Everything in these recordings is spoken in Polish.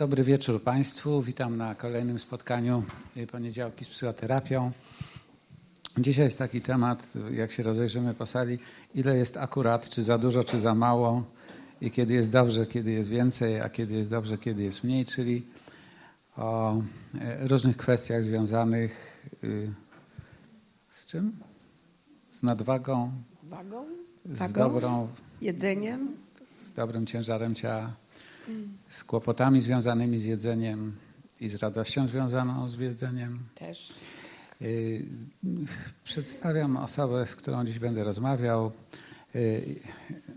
Dobry wieczór Państwu. Witam na kolejnym spotkaniu Poniedziałki z psychoterapią. Dzisiaj jest taki temat, jak się rozejrzymy po sali, ile jest akurat, czy za dużo, czy za mało, i kiedy jest dobrze, kiedy jest więcej, a kiedy jest dobrze, kiedy jest mniej, czyli o e, różnych kwestiach związanych y, z czym? Z nadwagą, Wagą, z wagą, dobrą, jedzeniem. z dobrym ciężarem ciała, z kłopotami związanymi z jedzeniem i z radością związaną z jedzeniem. Też. Y, Przedstawiam osobę, z którą dziś będę rozmawiał. Y,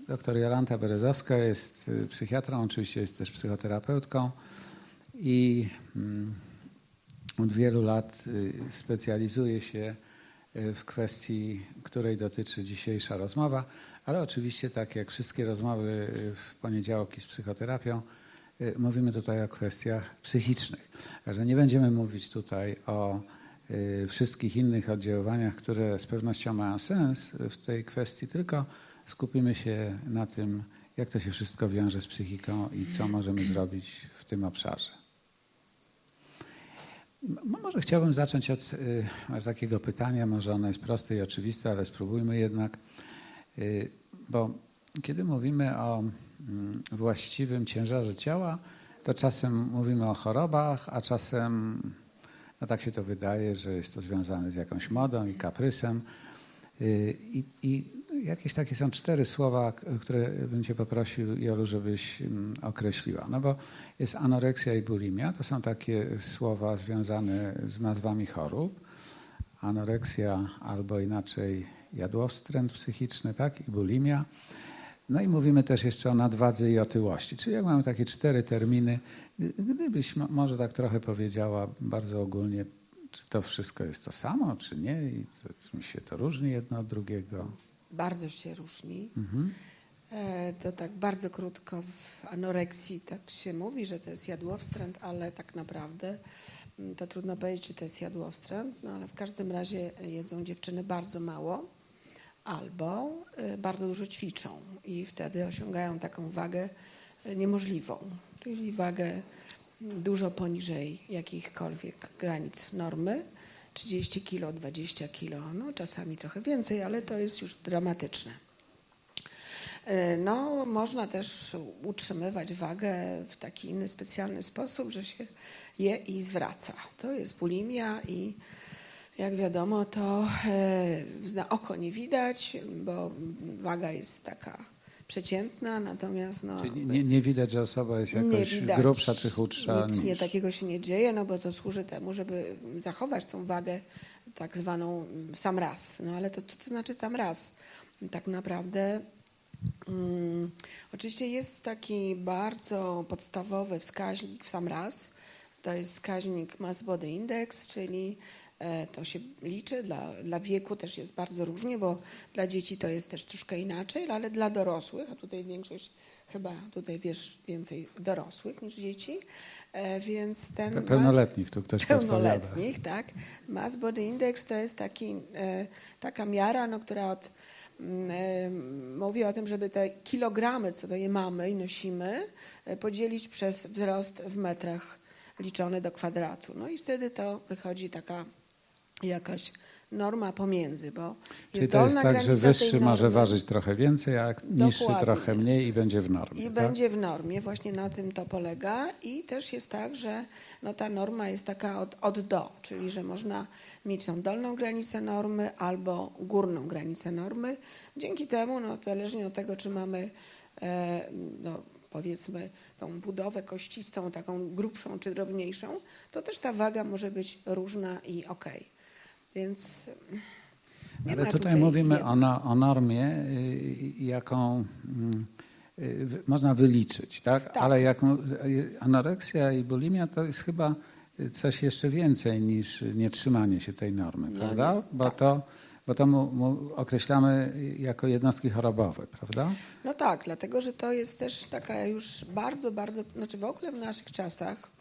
Doktor Jolanta Berezowska jest y, psychiatrą, oczywiście jest też psychoterapeutką i mm, od wielu lat specjalizuje się w kwestii, której dotyczy dzisiejsza rozmowa, ale oczywiście tak jak wszystkie rozmowy y, w poniedziałki z psychoterapią, y, mówimy tutaj o kwestiach psychicznych. Także nie będziemy mówić tutaj o y, wszystkich innych oddziaływaniach, które z pewnością mają sens w tej kwestii, tylko skupimy się na tym, jak to się wszystko wiąże z psychiką i co możemy zrobić w tym obszarze. Może chciałbym zacząć od takiego pytania, może ono jest proste i oczywiste, ale spróbujmy jednak, bo kiedy mówimy o mm, właściwym ciężarze ciała, to czasem mówimy o chorobach, a czasem, no tak się to wydaje, że jest to związane z jakąś modą i kaprysem. Y, I, I jakieś takie są cztery słowa, które bym Cię poprosił, Jolu, żebyś mm, określiła. No bo jest anoreksja i bulimia. To są takie słowa związane z nazwami chorób. Anoreksja albo inaczej jadłowstręt psychiczny, tak? I bulimia. No i mówimy też jeszcze o nadwadze i otyłości. Czyli jak mamy takie cztery terminy, gdybyś mo- może tak trochę powiedziała bardzo ogólnie, czy to wszystko jest to samo, czy nie, i czym się to różni jedno od drugiego. Bardzo się różni. Mhm. E, To tak bardzo krótko w anoreksji tak się mówi, że to jest jadłowstręt, ale tak naprawdę mm, to trudno powiedzieć, czy to jest jadłowstręt, no ale w każdym razie jedzą dziewczyny bardzo mało albo e, bardzo dużo ćwiczą i wtedy osiągają taką wagę e, niemożliwą, czyli wagę dużo poniżej jakichkolwiek granic normy. 30 kilo, 20 kilo, no czasami trochę więcej, ale to jest już dramatyczne. E, No, można też utrzymywać wagę w taki inny specjalny sposób, że się je i zwraca. To jest bulimia i jak wiadomo, to e, na oko nie widać, bo waga jest taka przeciętna, natomiast no, Czyli nie, nie widać, że osoba jest nie jakoś widać. grubsza czy chudsza. Nic nie niż- takiego się nie dzieje, no bo to służy temu, żeby zachować tą wagę tak zwaną w sam raz. No ale to co to znaczy sam raz? Tak naprawdę mm, oczywiście jest taki bardzo podstawowy wskaźnik w sam raz. To jest wskaźnik Mass Body Index, czyli to się liczy, dla, dla wieku też jest bardzo różnie, bo dla dzieci to jest też troszkę inaczej, ale dla dorosłych, a tutaj większość chyba tutaj wiesz więcej dorosłych niż dzieci, e, więc ten Pe- Pełnoletnich, tu ktoś pełnoletnich, tak. Mass Body Index to jest taki, e, taka miara, no, która od, mm, e, mówi o tym, żeby te kilogramy, co to je mamy i nosimy, e, podzielić przez wzrost w metrach liczony do kwadratu. No i wtedy to wychodzi taka jakaś norma pomiędzy, bo Czyli jest to jest tak, że wyższy może ważyć trochę więcej, a niższy Dokładnie. trochę mniej i będzie w normie. I tak? będzie w normie, właśnie na tym to polega. I też jest tak, że no ta norma jest taka od, od do, czyli że można mieć tą dolną granicę normy albo górną granicę normy. Dzięki temu, no zależnie od tego, czy mamy e, no, powiedzmy tą budowę kościstą, taką grubszą czy drobniejszą, to też ta waga może być różna i okej. Więc nie Ale ma tutaj mówimy o, o normie, y, jaką mm, y, można wyliczyć, tak? Tak. Ale jak y, anoreksja i bulimia to jest chyba y, coś jeszcze więcej niż nietrzymanie się tej normy, No, prawda? jest- bo tak. to, bo to mu, mu określamy jako jednostki chorobowe, prawda? No tak, dlatego że to jest też taka już bardzo, bardzo, znaczy w ogóle w naszych czasach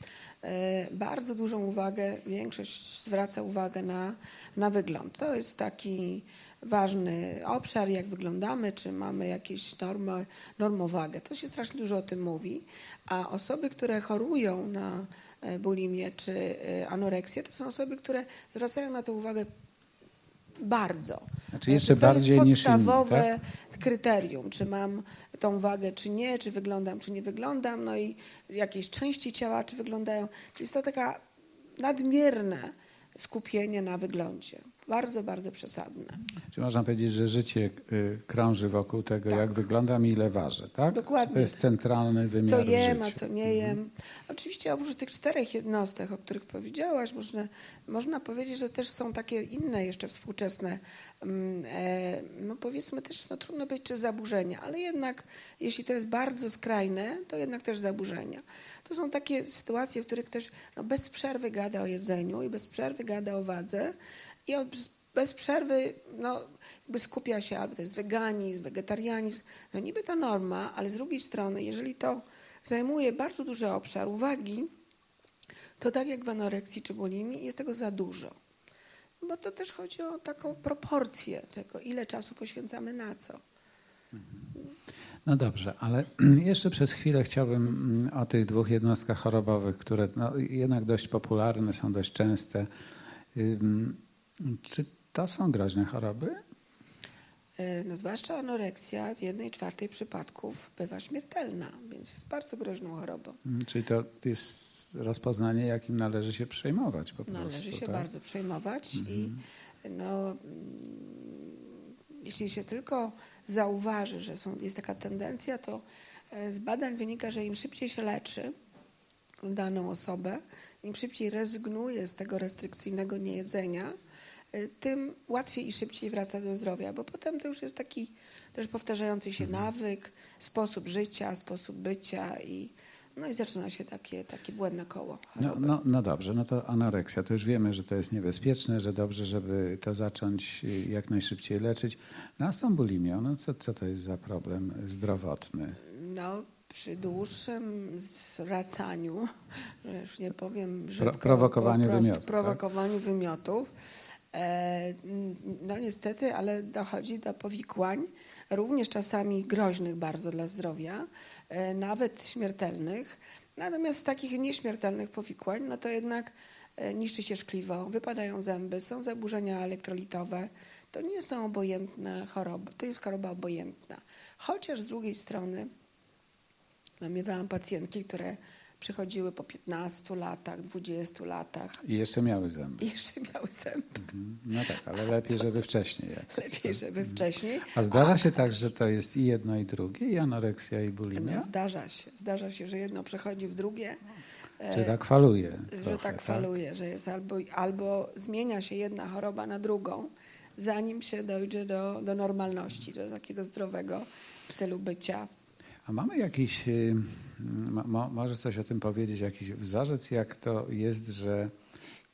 e, bardzo dużą uwagę, większość zwraca uwagę na, na wygląd. To jest taki ważny obszar, jak wyglądamy, czy mamy jakieś normy, normowagę. To się strasznie dużo o tym mówi, a osoby, które chorują na e, bulimię czy e, anoreksję, to są osoby, które zwracają na to uwagę bardzo. Znaczy jeszcze to bardziej jest niż inni, podstawowe tak? kryterium, czy mam tą wagę, czy nie, czy wyglądam, czy nie wyglądam, no i jakieś części ciała, czy wyglądają. Jest to taka nadmierne skupienie na wyglądzie. Bardzo, bardzo przesadne. Czy można powiedzieć, że życie y, krąży wokół tego, Tak. jak wyglądam i ile ważę, tak? Dokładnie. To jest centralny wymiar Co jem, a co nie jem. Oczywiście oprócz tych czterech jednostek, o których powiedziałaś, można, można powiedzieć, że też są takie inne jeszcze współczesne, mm, e, no powiedzmy też, no trudno powiedzieć, czy zaburzenia, ale jednak jeśli to jest bardzo skrajne, to jednak też zaburzenia. To są takie sytuacje, w których ktoś no, bez przerwy gada o jedzeniu i bez przerwy gada o wadze i od, bez przerwy no, jakby skupia się, albo to jest weganizm, wegetarianizm. No niby to norma, ale z drugiej strony, jeżeli to zajmuje bardzo duży obszar uwagi, to tak jak w anoreksji czy bulimii jest tego za dużo. Bo to też chodzi o taką proporcję tego, ile czasu poświęcamy na co. No dobrze, ale jeszcze przez chwilę chciałbym mm, o tych dwóch jednostkach chorobowych, które no, jednak dość popularne, są dość częste. Czy to są groźne choroby? E, No, zwłaszcza anoreksja w jednej czwartej przypadków bywa śmiertelna, więc jest bardzo groźną chorobą. Mm, Czyli to jest rozpoznanie, jakim należy się przejmować po prostu. Należy się tak? bardzo przejmować i no, mm, jeśli się tylko zauważy, że są, jest taka tendencja, to e, z badań wynika, że im szybciej się leczy daną osobę, im szybciej rezygnuje z tego restrykcyjnego niejedzenia, tym łatwiej i szybciej wraca do zdrowia, bo potem to już jest taki też powtarzający się nawyk, sposób życia, sposób bycia i, no i zaczyna się takie, takie błędne koło No, no, no dobrze, no to anoreksja, to już wiemy, że to jest niebezpieczne, że dobrze, żeby to zacząć y, jak najszybciej leczyć. No a z tą bulimią, no co, co to jest za problem zdrowotny? No, przy dłuższym zwracaniu, że już nie powiem brzydko, prowokowaniu po prostu wymiotów, tak? prowokowaniu wymiotów, e, no niestety, ale dochodzi do powikłań, również czasami groźnych bardzo dla zdrowia, e, nawet śmiertelnych. Natomiast z takich nieśmiertelnych powikłań, no to jednak e, niszczy się szkliwo, wypadają zęby, są zaburzenia elektrolitowe. To nie są obojętne choroby, to jest choroba obojętna. Chociaż z drugiej strony no, miewałam pacjentki, które przychodziły po 15 latach, 20 latach I jeszcze miały zęby. i jeszcze miały zęby. Mhm. No tak, ale lepiej, żeby wcześniej. Jak. Lepiej, żeby wcześniej. A zdarza się tak, że to jest i jedno, i drugie, i anoreksja, i bulimia? No, zdarza się. Zdarza się, że jedno przechodzi w drugie. e, Czy tak faluje? że trochę, tak faluje, że jest albo, albo zmienia się jedna choroba na drugą, zanim się dojdzie do, do normalności, do takiego zdrowego stylu bycia. A mamy jakiś, y, mo, mo- może coś o tym powiedzieć, jakiś wzorzec, jak to jest, że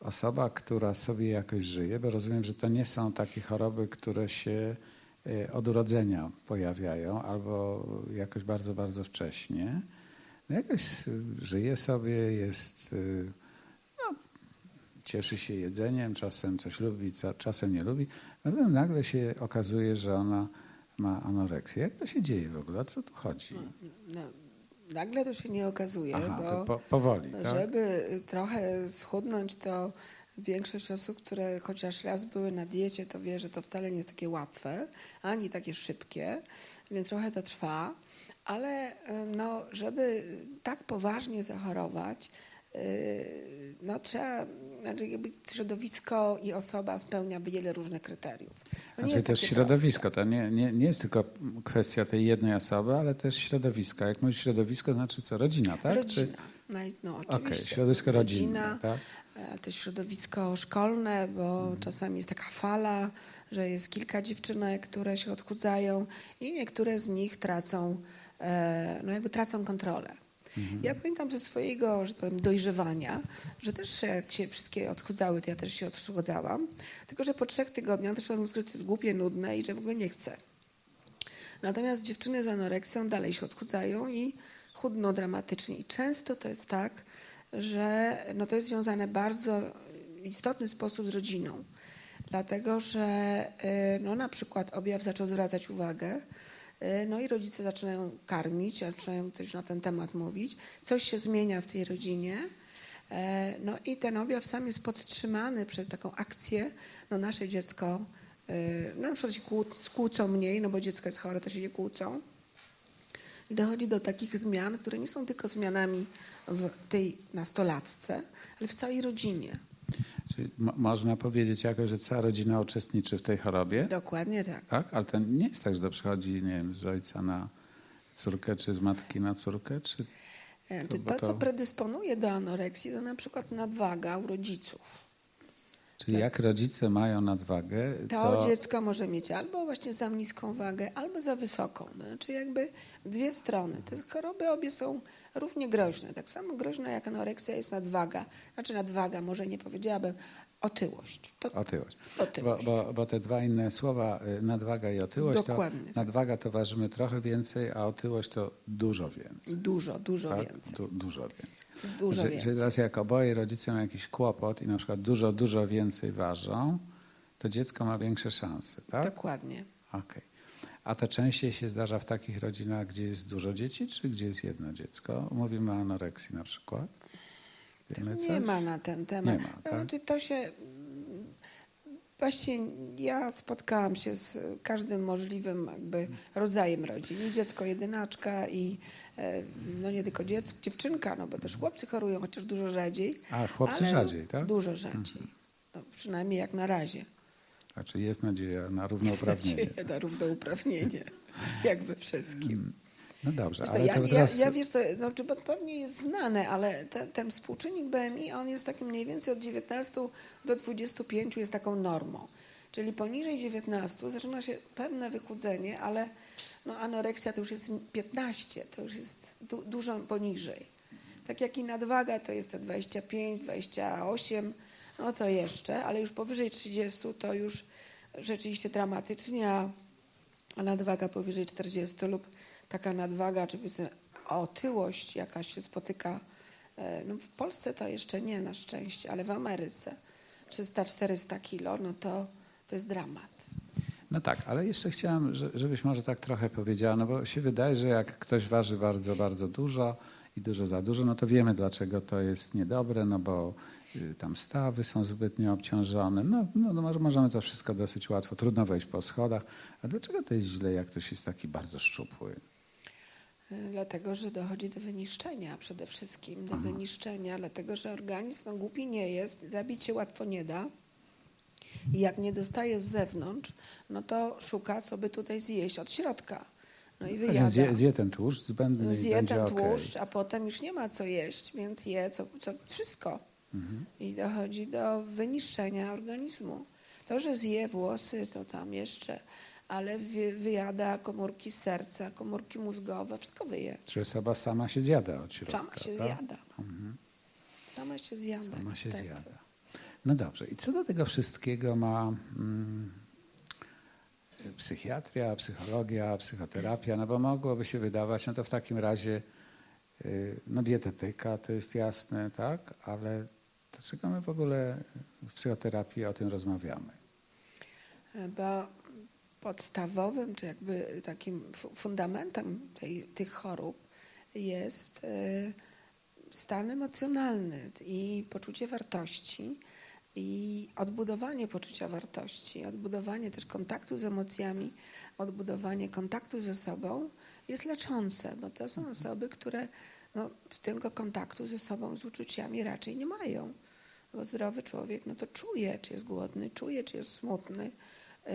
osoba, która sobie jakoś żyje, bo rozumiem, że to nie są takie choroby, które się y, od urodzenia pojawiają albo jakoś bardzo, bardzo wcześnie, no jakoś y, żyje sobie, jest, y, no, cieszy się jedzeniem, czasem coś lubi, czasem nie lubi, no potem nagle się okazuje, że ona ma anoreksję. Jak to się dzieje w ogóle? O co tu chodzi? No, nagle to się nie okazuje, Aha, bo po, powoli, tak? żeby trochę schudnąć, to większość osób, które chociaż raz były na diecie, to wie, że to wcale nie jest takie łatwe, ani takie szybkie, więc trochę to trwa. Ale no, żeby tak poważnie zachorować, no trzeba, znaczy jakby środowisko i osoba spełnia wiele różnych kryteriów. To Znaczy też środowisko, to nie, nie, nie jest tylko kwestia tej jednej osoby, ale też środowiska. Jak mówisz środowisko, znaczy co? Rodzina, tak? Rodzina. Czy... No, Okej, oczywiście. środowisko rodzinne, Rodzina, tak? e, też środowisko szkolne, bo Mhm. czasami jest taka fala, że jest kilka dziewczynek, które się odchudzają i niektóre z nich tracą, e, no jakby tracą kontrolę. Mhm. Ja pamiętam ze swojego, że tak powiem, dojrzewania, że też jak się wszystkie odchudzały, to ja też się odchudzałam, tylko że po trzech tygodniach też mam że to jest głupie, nudne i że w ogóle nie chcę. Natomiast dziewczyny z anoreksją dalej się odchudzają i chudną dramatycznie. I często to jest tak, że no to jest związane w bardzo istotny sposób z rodziną. Dlatego, że y, no, na przykład objaw zaczął zwracać uwagę, no i rodzice zaczynają karmić, zaczynają coś na ten temat mówić, coś się zmienia w tej rodzinie. E, No i ten objaw sam jest podtrzymany przez taką akcję, no nasze dziecko, y, no na przykład się kłó- kłócą mniej, no bo dziecko jest chore, to się nie kłócą. I dochodzi do takich zmian, które nie są tylko zmianami w tej nastolatce, ale w całej rodzinie. Czyli można powiedzieć jakoś, że cała rodzina uczestniczy w tej chorobie, Dokładnie tak. tak? Ale to nie jest tak, że to przychodzi, nie wiem, z ojca na córkę, czy z matki na córkę, czy E, To- to, to- co predysponuje do anoreksji, to na przykład nadwaga u rodziców. Czyli jak rodzice mają nadwagę, To, to, dziecko może mieć albo właśnie za niską wagę, albo za wysoką. Znaczy jakby dwie strony. Te choroby obie są równie groźne. Tak samo groźna jak anoreksja jest nadwaga. Znaczy nadwaga, może nie powiedziałabym, otyłość. To, otyłość. Otyłość. Bo, bo, bo te dwa inne słowa, y, nadwaga i otyłość, Dokładnie. to nadwaga to ważymy trochę więcej, a otyłość to dużo więcej. Dużo, dużo tak? więcej. Du, dużo więcej. Dużo że, więcej. że teraz jak oboje rodzice mają jakiś kłopot i na przykład dużo, dużo więcej ważą, to dziecko ma większe szanse, tak? Dokładnie. Okej. A to częściej się zdarza w takich rodzinach, gdzie jest dużo dzieci, czy gdzie jest jedno dziecko? Mówimy o anoreksji na przykład. Wiemy Nie coś? ma na ten temat. Nie ma, tak? Znaczy to się. Właśnie ja spotkałam się z każdym możliwym jakby rodzajem rodzin. I dziecko jedynaczka, i no nie tylko dziecko, dziewczynka, no bo też chłopcy chorują, chociaż dużo rzadziej. A, chłopcy rzadziej, tak? Dużo rzadziej. No, przynajmniej jak na razie. Znaczy jest nadzieja na Jest równouprawnienie. nadzieja na równouprawnienie, jak we wszystkim. No dobrze, Wiesz ale ja, to ja, teraz... ja wiesz co, no, czy bo pewnie jest znane, ale te, ten współczynnik BMI, on jest taki mniej więcej od 19 do 25 jest taką normą. Czyli poniżej 19 zaczyna się pewne wychudzenie, ale no, anoreksja to już jest 15, to już jest du, dużo poniżej. Tak jak i nadwaga to jest te 25, 28, no to jeszcze, ale już powyżej 30 to już rzeczywiście dramatycznie, a nadwaga powyżej 40 lub taka nadwaga, czy powiedzmy otyłość jakaś się spotyka. e, No w Polsce to jeszcze nie na szczęście, ale w Ameryce 300-400 kilo, no to, to jest dramat. No tak, ale jeszcze chciałem, że- żebyś może tak trochę powiedziała, no bo się wydaje, że jak ktoś waży bardzo, bardzo dużo i dużo za dużo, no to wiemy dlaczego to jest niedobre, no bo y, tam stawy są zbytnio obciążone, no, no, no może możemy to wszystko dosyć łatwo, trudno wejść po schodach, a dlaczego to jest źle, jak ktoś jest taki bardzo szczupły? E, Dlatego, że dochodzi do wyniszczenia przede wszystkim, do wyniszczenia, dlatego, że organizm no, głupi nie jest, zabić się łatwo nie da. I jak nie dostaje z zewnątrz, no to szuka, co by tutaj zjeść od środka. No i Więc wyjada. Zje, zje ten tłuszcz zbędny Zje ten tłuszcz, a potem już nie ma co jeść, więc je co, co, wszystko. Mhm. I dochodzi do wyniszczenia organizmu. To, że zje włosy, to tam jeszcze, ale wy, wyjada komórki serca, komórki mózgowe, wszystko wyje. Czy osoba sama się zjada od środka, Sama się tak? zjada. Sama się zjada. Sama się niestety. zjada. No dobrze, i co do tego wszystkiego ma mm, psychiatria, psychologia, psychoterapia? No bo mogłoby się wydawać, no to w takim razie y, no dietetyka to jest jasne, tak? Ale dlaczego my w ogóle w psychoterapii o tym rozmawiamy? Bo podstawowym, czy jakby takim fu- fundamentem tej, tych chorób jest e, stan emocjonalny i poczucie wartości i odbudowanie poczucia wartości, odbudowanie też kontaktu z emocjami, odbudowanie kontaktu ze sobą jest leczące, bo to są osoby, które no, tego kontaktu ze sobą, z uczuciami raczej nie mają. Bo zdrowy człowiek no to czuje, czy jest głodny, czuje, czy jest smutny. Yy,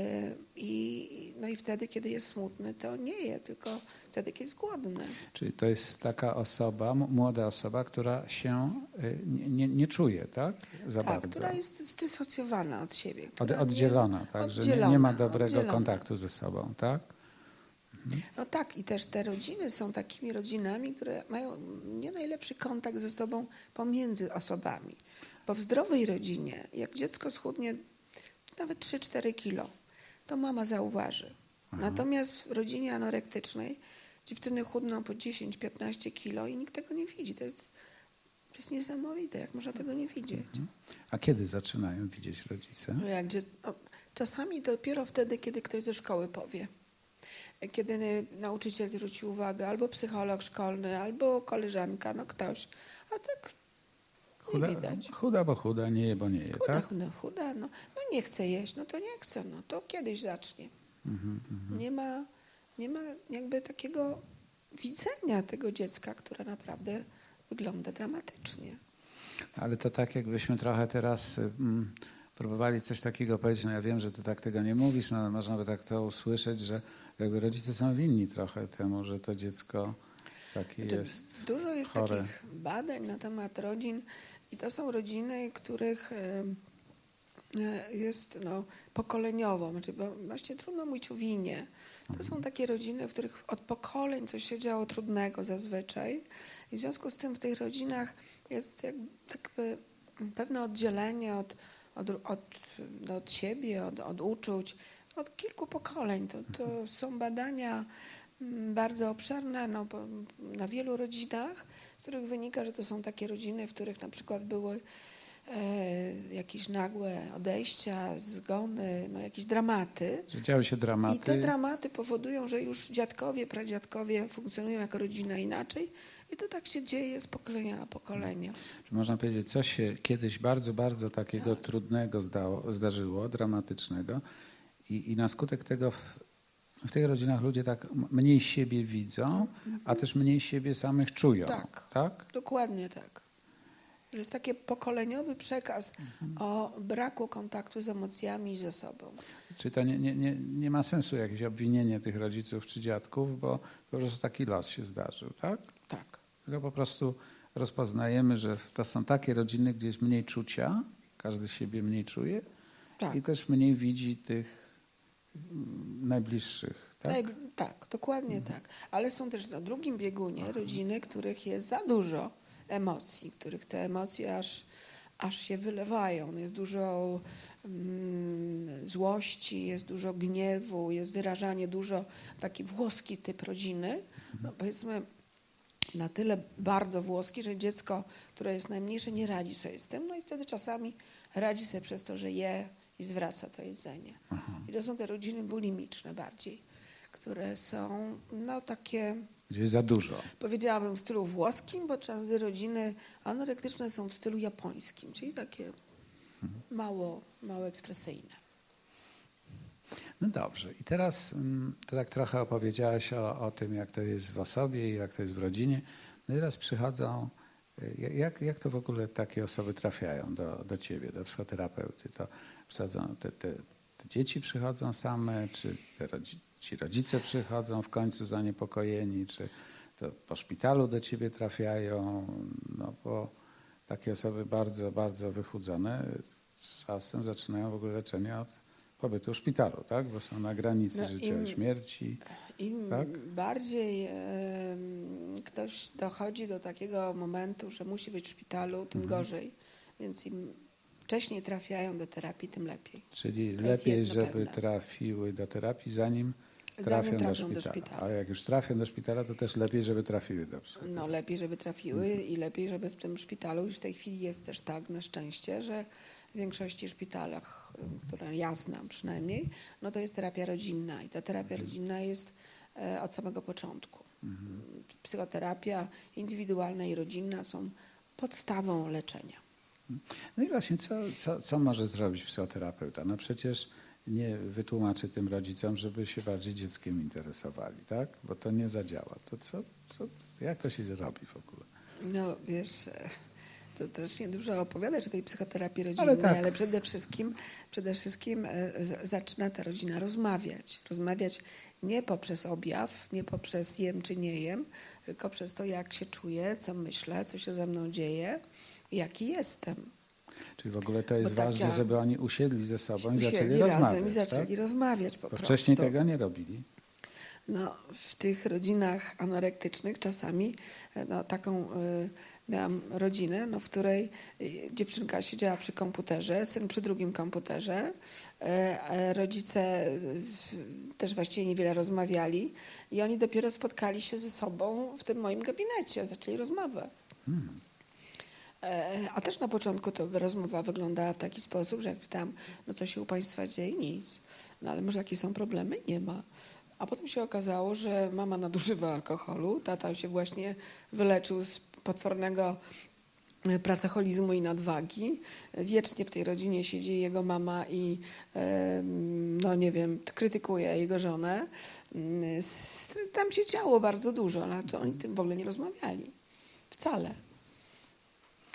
I, no i wtedy, kiedy jest smutny, to nie je, tylko wtedy, kiedy jest głodny. Czyli to jest taka osoba, młoda osoba, która się y, nie, nie, nie czuje, tak? Za tak, bardzo. która jest zdysocjowana od siebie. Od, która nie- oddzielona, tak? że nie, nie oddzielona, ma dobrego oddzielona. kontaktu ze sobą, tak? No tak, i też te rodziny są takimi rodzinami, które mają nie najlepszy kontakt ze sobą pomiędzy osobami. Bo w zdrowej rodzinie, jak dziecko schudnie nawet 3-4 kilo, to mama zauważy. Natomiast w rodzinie anorektycznej dziewczyny chudną po 10-15 kilo i nikt tego nie widzi. To jest To jest niesamowite, jak można tego nie widzieć. Mhm. A kiedy zaczynają widzieć rodzice? No jak, no, czasami dopiero wtedy, kiedy ktoś ze szkoły powie. Kiedy nauczyciel zwróci uwagę, albo psycholog szkolny, albo koleżanka, no ktoś. A tak nie Chuda, widać. chuda, bo chuda, nie je, bo nie je, Chuda, tak? no, chuda, no, no nie chce jeść, no to nie chce, no to kiedyś zacznie. Mhm, mhm. Nie ma, nie ma jakby takiego widzenia tego dziecka, które naprawdę wygląda dramatycznie. Ale to tak, jakbyśmy trochę teraz mm, próbowali coś takiego powiedzieć. No ja wiem, że ty tak tego nie mówisz, no ale można by tak to usłyszeć, że jakby rodzice są winni trochę temu, że to dziecko takie Znaczy, jest. Dużo jest chore. takich badań na temat rodzin i to są rodziny, których e, jest no, pokoleniowo, znaczy, bo właśnie trudno mówić o winie. To są takie rodziny, w których od pokoleń coś się działo trudnego zazwyczaj i w związku z tym w tych rodzinach jest jak, jakby pewne oddzielenie od, od, od, no, od siebie, od, od uczuć, od kilku pokoleń. To, to są badania mm, bardzo obszerne no, na wielu rodzinach, których wynika, że to są takie rodziny, w których na przykład były e, jakieś nagłe odejścia, zgony, no, jakieś dramaty. Działy się dramaty. I te dramaty powodują, że już dziadkowie, pradziadkowie funkcjonują jako rodzina inaczej i to tak się dzieje z pokolenia na pokolenie. Czy można powiedzieć, coś się kiedyś bardzo, bardzo takiego Tak. trudnego zdało, zdarzyło, dramatycznego i, i na skutek tego w, w tych rodzinach ludzie tak mniej siebie widzą, a też mniej siebie samych czują. Tak. tak? Dokładnie tak. To jest taki pokoleniowy przekaz o braku kontaktu z emocjami i ze sobą. Czy to nie, nie, nie, nie ma sensu jakieś obwinienie tych rodziców czy dziadków, bo po prostu taki los się zdarzył, tak? Tak. Tylko po prostu rozpoznajemy, że to są takie rodziny, gdzie jest mniej czucia, każdy siebie mniej czuje Tak. i też mniej widzi tych najbliższych, tak? Tak, tak dokładnie tak. Ale są też na drugim biegunie rodziny, których jest za dużo emocji, których te emocje aż, aż się wylewają. Jest dużo mm, złości, jest dużo gniewu, jest wyrażanie dużo, taki włoski typ rodziny. No, powiedzmy na tyle bardzo włoski, że dziecko, które jest najmniejsze, nie radzi sobie z tym. No i wtedy czasami radzi sobie przez to, że je i zwraca to jedzenie. I to są te rodziny bulimiczne bardziej, które są no takie, Gdzie za dużo. powiedziałabym w stylu włoskim, podczas gdy rodziny anorektyczne są w stylu japońskim, czyli takie mało, mało ekspresyjne. No dobrze. I teraz mm, to tak trochę opowiedziałaś o, o tym, jak to jest w osobie i jak to jest w rodzinie. No i teraz przychodzą, jak, jak to w ogóle takie osoby trafiają do, do ciebie, do psychoterapeuty? To przychodzą, te, te, te dzieci przychodzą same, czy te rodzi, ci rodzice przychodzą w końcu zaniepokojeni, czy to po szpitalu do ciebie trafiają? No bo takie osoby bardzo, bardzo wychudzone czasem zaczynają w ogóle leczenie od pobytu w szpitalu, tak? Bo są na granicy No, życia i śmierci. Im Tak? bardziej ktoś dochodzi do takiego momentu, że musi być w szpitalu, tym Mhm. gorzej. Więc im wcześniej trafiają do terapii, tym lepiej. Czyli To lepiej, żeby pewne. trafiły do terapii, zanim Zanim trafią, do, trafią szpitala. do szpitala. A jak już trafią do szpitala, to też lepiej, żeby trafiły do psychiatry. No lepiej, żeby trafiły Mhm. i lepiej, żeby w tym szpitalu, już w tej chwili jest też tak na szczęście, że w większości szpitalach, które ja znam przynajmniej, no to jest terapia rodzinna i ta terapia Mhm. rodzinna jest e, od samego początku. Psychoterapia indywidualna i rodzinna są podstawą leczenia. No i właśnie, co, co, co może zrobić psychoterapeuta? No przecież nie wytłumaczy tym rodzicom, żeby się bardziej dzieckiem interesowali, tak? Bo to nie zadziała. To co, co, jak to się robi w ogóle? No wiesz, e, to też nie dużo opowiadać o tej psychoterapii rodzinnej, Ale ale, tak. przede wszystkim, przede wszystkim e, zaczyna ta rodzina rozmawiać. Rozmawiać nie poprzez objaw, nie poprzez jem czy nie jem, tylko przez to, jak się czuję, co myślę, co się ze mną dzieje, jaki jestem. Czyli w ogóle to jest Bo taka- ważne, żeby oni usiedli ze sobą i zaczęli razem rozmawiać. i zaczęli tak? rozmawiać po Bo prostu. wcześniej tego nie robili. No, w tych rodzinach anorektycznych czasami e, no, taką y, miałam rodzinę, no, w której y, dziewczynka siedziała przy komputerze, syn przy drugim komputerze, e, e, rodzice y, też właściwie niewiele rozmawiali i oni dopiero spotkali się ze sobą w tym moim gabinecie, zaczęli rozmowę. E, A też na początku to rozmowa wyglądała w taki sposób, że jak pytałam, no co się u Państwa dzieje? Nic. No ale może jakie są problemy? Nie ma. A potem się okazało, że mama nadużywa alkoholu, tata się właśnie wyleczył z potwornego e, pracoholizmu i nadwagi. Wiecznie w tej rodzinie siedzi jego mama i no nie wiem, krytykuje jego żonę. Mm, Tam się działo bardzo dużo, ale oni tym w ogóle nie rozmawiali? Wcale.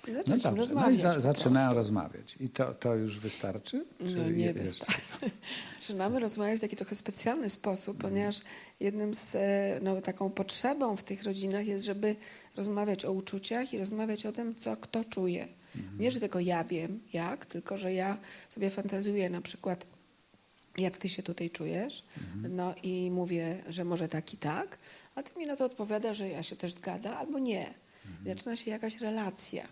I No dobrze, no i rozmawiać za, zaczynają rozmawiać. I to, to już wystarczy? No nie wystarczy. Zaczynamy rozmawiać w taki trochę specjalny sposób, ponieważ jednym z, e, no, taką potrzebą w tych rodzinach jest, żeby rozmawiać o uczuciach i rozmawiać o tym, co kto czuje. Nie, że tylko ja wiem jak, tylko że ja sobie fantazuję na przykład, jak ty się tutaj czujesz, no i mówię, że może tak i tak, a ty mi na to odpowiada, że ja się też zgadza albo nie. I zaczyna się jakaś relacja.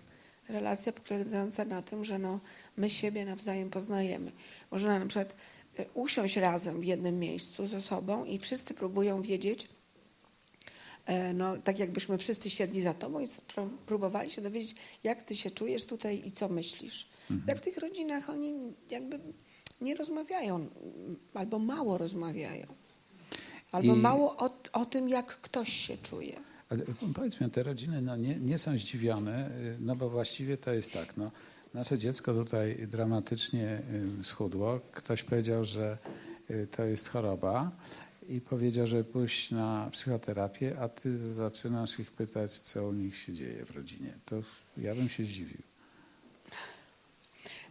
Relacja polegająca na tym, że no, my siebie nawzajem poznajemy. Można na przykład e, usiąść razem w jednym miejscu ze sobą i wszyscy próbują wiedzieć, e, no, tak jakbyśmy wszyscy siedli za tobą i próbowali się dowiedzieć, jak ty się czujesz tutaj i co myślisz. Jak w tych rodzinach oni jakby nie rozmawiają, albo mało rozmawiają, albo I- mało o, o tym, jak ktoś się czuje. Ale powiedzmy, te rodziny no, nie, nie są zdziwione, no bo właściwie to jest tak, no, nasze dziecko tutaj dramatycznie y, schudło. Ktoś powiedział, że y, to jest choroba i powiedział, że pójść na psychoterapię, a ty zaczynasz ich pytać, co u nich się dzieje w rodzinie. To ja bym się zdziwił.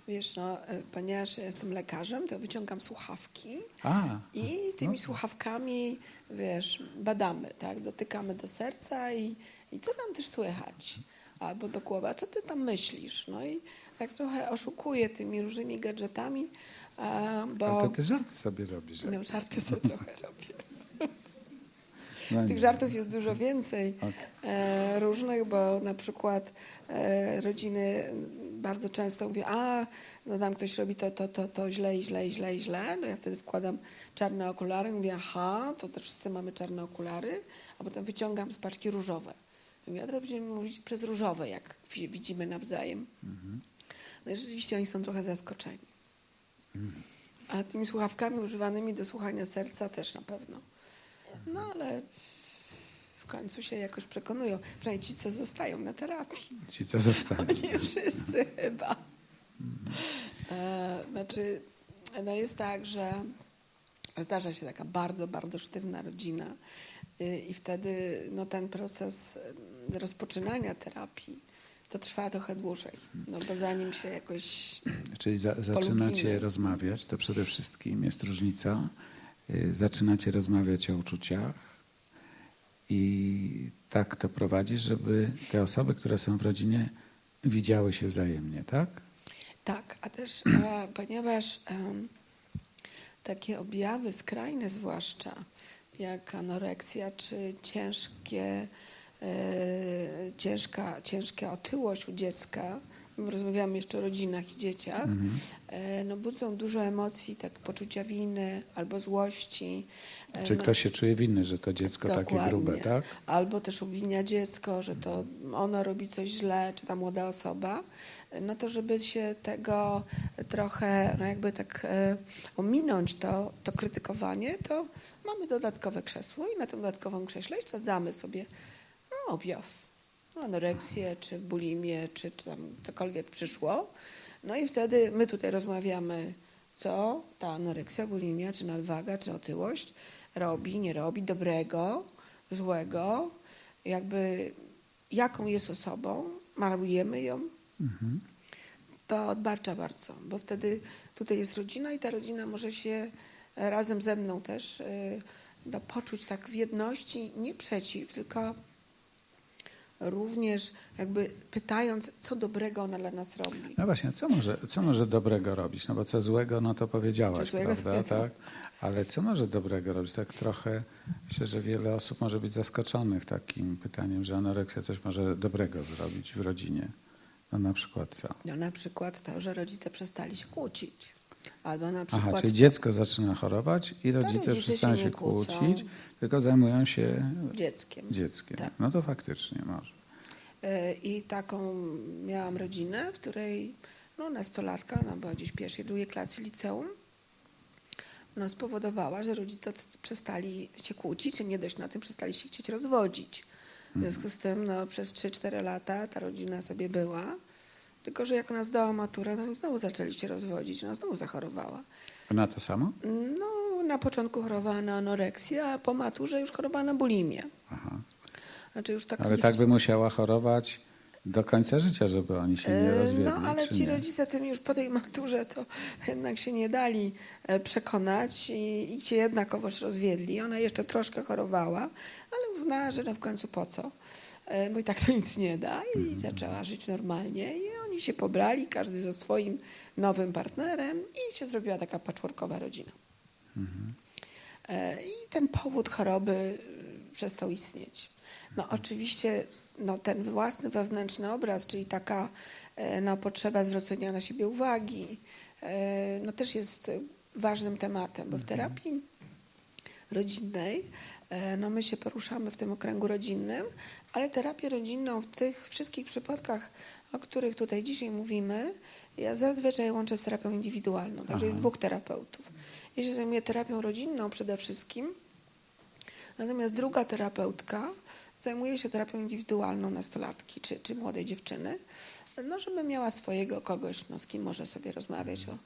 Wiesz, no, e, ponieważ jestem lekarzem, to wyciągam słuchawki A, i tymi no. słuchawkami, wiesz, badamy, tak? Dotykamy do serca i, i co tam też słychać? Albo do głowy, a co ty tam myślisz? No i tak trochę oszukuję tymi różnymi gadżetami, bo... ale ty żarty sobie robisz. No, żarty sobie trochę robię. No, Tych żartów jest dużo więcej Okej. e, różnych, bo na przykład e, rodziny bardzo często mówią, a no tam ktoś robi to, to, to, to źle, i źle, i źle, i źle. No ja wtedy wkładam czarne okulary, mówię, aha, to też wszyscy mamy czarne okulary, a potem wyciągam z paczki różowe. Mówię, a teraz będziemy mówić przez różowe, jak wi- widzimy nawzajem. No i rzeczywiście oni są trochę zaskoczeni. A tymi słuchawkami używanymi do słuchania serca też na pewno. No ale w końcu się jakoś przekonują. Przynajmniej ci, co zostają na terapii. Ci, co zostali. Nie wszyscy chyba. E, znaczy, no jest tak, że zdarza się taka bardzo, bardzo sztywna rodzina y, i wtedy no, ten proces rozpoczynania terapii to trwa trochę dłużej, no bo zanim się jakoś Czyli za, zaczynacie Polubimy. rozmawiać, to przede wszystkim jest różnica. Y, Zaczynacie rozmawiać o uczuciach i tak to prowadzi, żeby te osoby, które są w rodzinie, widziały się wzajemnie, tak? Tak, a też e, ponieważ takie objawy skrajne zwłaszcza, jak anoreksja czy ciężkie, e, ciężka, ciężka otyłość u dziecka, rozmawiamy jeszcze o rodzinach i dzieciach, e, no budzą dużo emocji, tak poczucia winy albo złości. e, Czy no, ktoś się czuje winny, że to dziecko takie Dokładnie. grube, tak? Albo też obwinia dziecko, że to ono robi coś źle, czy ta młoda osoba. No to żeby się tego trochę, no jakby tak e, ominąć to, to krytykowanie, to mamy dodatkowe krzesło i na tym dodatkowym krześle sadzamy sobie no, objaw. No, anoreksję, czy bulimię, czy, czy tam cokolwiek przyszło. No i wtedy my tutaj rozmawiamy, co ta anoreksja, bulimia, czy nadwaga, czy otyłość robi, nie robi, dobrego, złego, jakby jaką jest osobą, malujemy ją, Mhm. to odbarcza bardzo, bo wtedy tutaj jest rodzina i ta rodzina może się razem ze mną też e, no, poczuć tak w jedności, nie przeciw, tylko również jakby pytając, co dobrego ona dla nas robi. No właśnie, co może, co może dobrego robić? No bo co złego, no to powiedziałaś, Co prawda? Tak? Ale co może dobrego robić? Tak trochę, myślę, że wiele osób może być zaskoczonych takim pytaniem, że anoreksja coś może dobrego zrobić w rodzinie. No na przykład co? No na przykład to, że rodzice przestali się kłócić. Albo na Aha, przykład czyli dziecko zaczyna chorować i rodzice, rodzice przestają się się nie kłócą. kłócić, tylko zajmują się dzieckiem. dzieckiem. Tak. No to faktycznie może. E, I taką miałam rodzinę, w której no, nastolatka, ona była gdzieś pierwszej, drugiej klasy liceum, no, spowodowała, że rodzice przestali się kłócić, nie dość na tym, przestali się chcieć rozwodzić. W związku z tym no, przez 3-4 lata ta rodzina sobie była, tylko że jak ona zdała maturę, to oni znowu zaczęli się rozwodzić, ona znowu zachorowała. Na to samo? No, na początku chorowała na anoreksję, a po maturze już chorowała na bulimię. Aha. Znaczy już tak Ale tak by musiała chorować do końca życia, żeby oni się nie E, rozwiedli, No, ale ci nie? rodzice tym już po tej maturze to jednak się nie dali e, przekonać i, i się jednakowoż rozwiedli. Ona jeszcze troszkę chorowała, ale uznała, że no w końcu po co, E, bo i tak to nic nie da i Mhm. zaczęła żyć normalnie i oni się pobrali, każdy ze swoim nowym partnerem i się zrobiła taka patchworkowa rodzina. Mhm. E, I ten powód choroby y, przestał istnieć. No oczywiście no, ten własny wewnętrzny obraz, czyli taka e, no, potrzeba zwrócenia na siebie uwagi, e, no też jest e, ważnym tematem, bo w terapii rodzinnej e, no, my się poruszamy w tym okręgu rodzinnym, ale terapię rodzinną w tych wszystkich przypadkach, o których tutaj dzisiaj mówimy, ja zazwyczaj łączę z terapią indywidualną, także jest dwóch terapeutów. Ja się zajmuję terapią rodzinną przede wszystkim, natomiast druga terapeutka zajmuje się terapią indywidualną nastolatki czy, czy młodej dziewczyny, no żeby miała swojego kogoś, no, z kim może sobie rozmawiać o,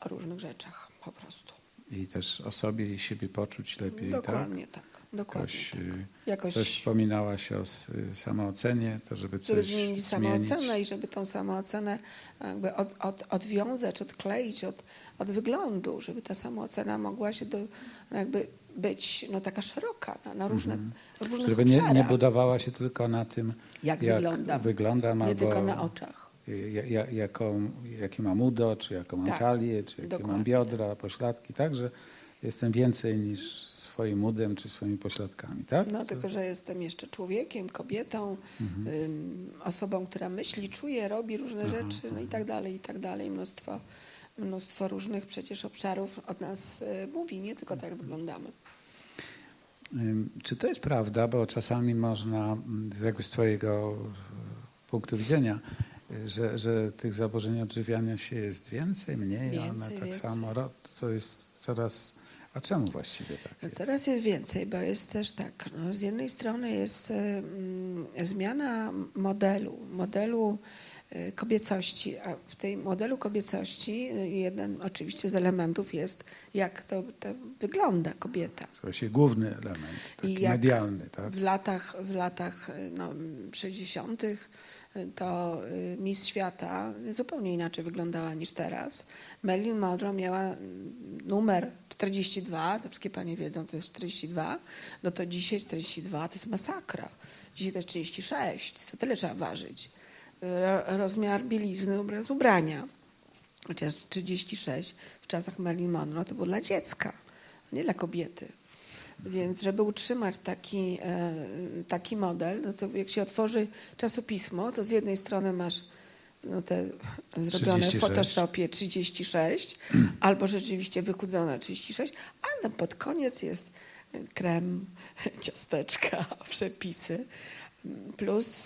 o różnych rzeczach po prostu. I też o sobie i siebie poczuć lepiej, Dokładnie tak? tak. Dokładnie Jakoś, tak. y, Jakoś, Coś wspominałaś o y, samoocenie, to żeby coś żeby zmienić samoocenę i żeby tą samoocenę jakby od, od, odwiązać, odkleić od, od wyglądu, żeby ta samoocena mogła się do, jakby być no, taka szeroka na, na różne, różnych Żeby nie, nie budowała się tylko na tym, Jak wyglądam. wyglądam Nie albo tylko na oczach. ja- ja- jaką, jakie mam udo, czy jaką mam Tak, talię, czy jakie mam biodra, pośladki, tak? Że jestem więcej niż swoim udem, czy swoimi pośladkami, tak? No tylko, że jestem jeszcze człowiekiem, kobietą, Mhm. osobą, która myśli, czuje, robi różne rzeczy, no i tak dalej, i tak dalej. Mnóstwo, mnóstwo różnych przecież obszarów od nas y, mówi, nie tylko tak wyglądamy. Czy to jest prawda, bo czasami można, mm, jakby z Twojego e, punktu widzenia, y, że, że tych zaburzeń odżywiania się jest więcej, mniej, Więcej, one tak więcej. samo, co jest coraz... A czemu właściwie tak No jest? coraz jest więcej, bo jest też tak, no, z jednej strony jest mm, zmiana modelu, modelu y, kobiecości, a w tej modelu kobiecości y, jeden oczywiście z elementów jest, jak to, to wygląda kobieta. To główny element, taki medialny, tak? W latach, w latach y, no, 60. to y, Miss Świata zupełnie inaczej wyglądała niż teraz. Marilyn Monroe miała mm, numer 42, to wszystkie panie wiedzą, to jest 42, no to dzisiaj 42 to jest masakra. Dzisiaj to jest 36, to tyle trzeba ważyć. Ro- Rozmiar bielizny oraz ubrania. Chociaż 36 w czasach Marilyn Monroe to było dla dziecka, nie dla kobiety. Więc żeby utrzymać taki, e, taki model, no to jak się otworzy czasopismo, to z jednej strony masz no te zrobione 36. w Photoshopie 36, albo rzeczywiście wychudzone 36, ale pod koniec jest krem, ciasteczka, przepisy, plus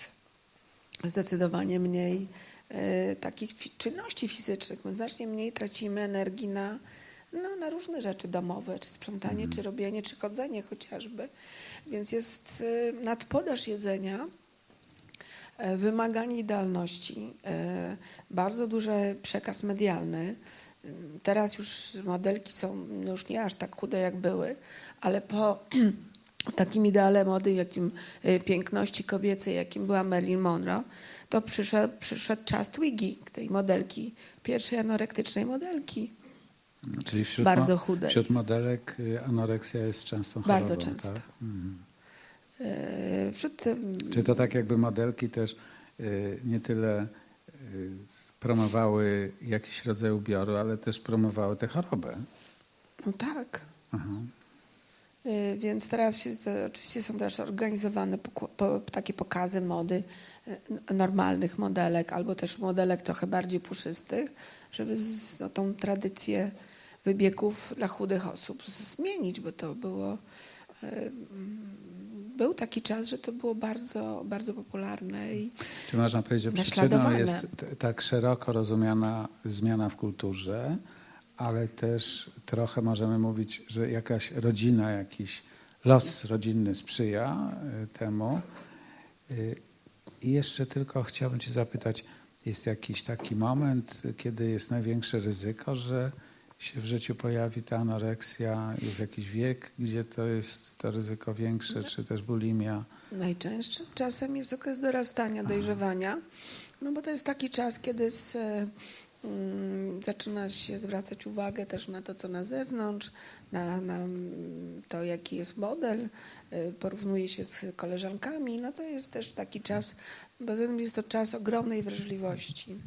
zdecydowanie mniej e, takich czynności fizycznych. My znacznie mniej tracimy energii na, no, na różne rzeczy domowe, czy sprzątanie, czy robienie, czy chodzenie chociażby. Więc jest e, nadpodaż jedzenia, e, wymaganie idealności, e, bardzo duży przekaz medialny. Teraz już modelki są no już nie aż tak chude jak były, ale po takim ideale mody, jakim e, piękności kobiecej, jakim była Marilyn Monroe, to przyszedł, przyszedł czas Twiggy, tej modelki, pierwszej anorektycznej modelki. Czyli wśród, Bardzo mo- chudej. wśród modelek y, anoreksja jest częstą chorobą, Bardzo często. Tak? Mhm. E, Wśród Czy to tak jakby modelki też y, nie tyle y, promowały jakiś rodzaj ubioru, ale też promowały tę chorobę? no tak, Aha. Y, Więc teraz się, oczywiście są też organizowane pokła- po, takie pokazy mody n- normalnych modelek, albo też modelek trochę bardziej puszystych, żeby z, no, tą tradycję wybiegów dla chudych osób zmienić, bo to było mm, był taki czas, że to było bardzo, bardzo popularne. I Czy można powiedzieć, że przyczyną jest tak szeroko rozumiana zmiana w kulturze, ale też trochę możemy mówić, że jakaś rodzina, jakiś los rodzinny sprzyja y, temu. Y, I jeszcze tylko chciałbym Cię zapytać, jest jakiś taki moment, kiedy jest największe ryzyko, że się w życiu pojawi ta anoreksja, jest jakiś wiek, gdzie to jest to ryzyko większe, czy też bulimia? najczęstszym czasem jest okres dorastania, dojrzewania, no bo to jest taki czas, kiedy z, mm, zaczyna się zwracać uwagę też na to, co na zewnątrz, na, na mm, to, jaki jest model, e, porównuje się z koleżankami. No to jest też taki czas, bo jest to czas ogromnej wrażliwości.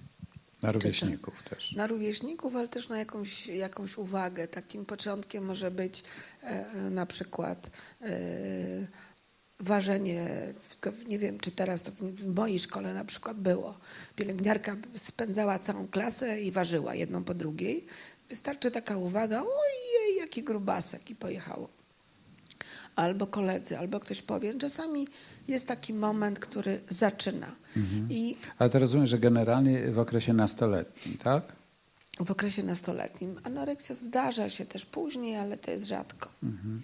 Na rówieśników też. Na rówieśników, ale też na jakąś, jakąś uwagę. Takim początkiem może być e, e, na przykład e, ważenie, nie wiem czy teraz to w mojej szkole na przykład było. Pielęgniarka spędzała całą klasę i ważyła jedną po drugiej. Wystarczy taka uwaga, ojej, jaki grubasek i pojechało. Albo koledzy, albo ktoś powie. Czasami jest taki moment, który zaczyna. I Ale to rozumiem, że generalnie w okresie nastoletnim, tak? w okresie nastoletnim. Anoreksja zdarza się też później, ale to jest rzadko. Mhm.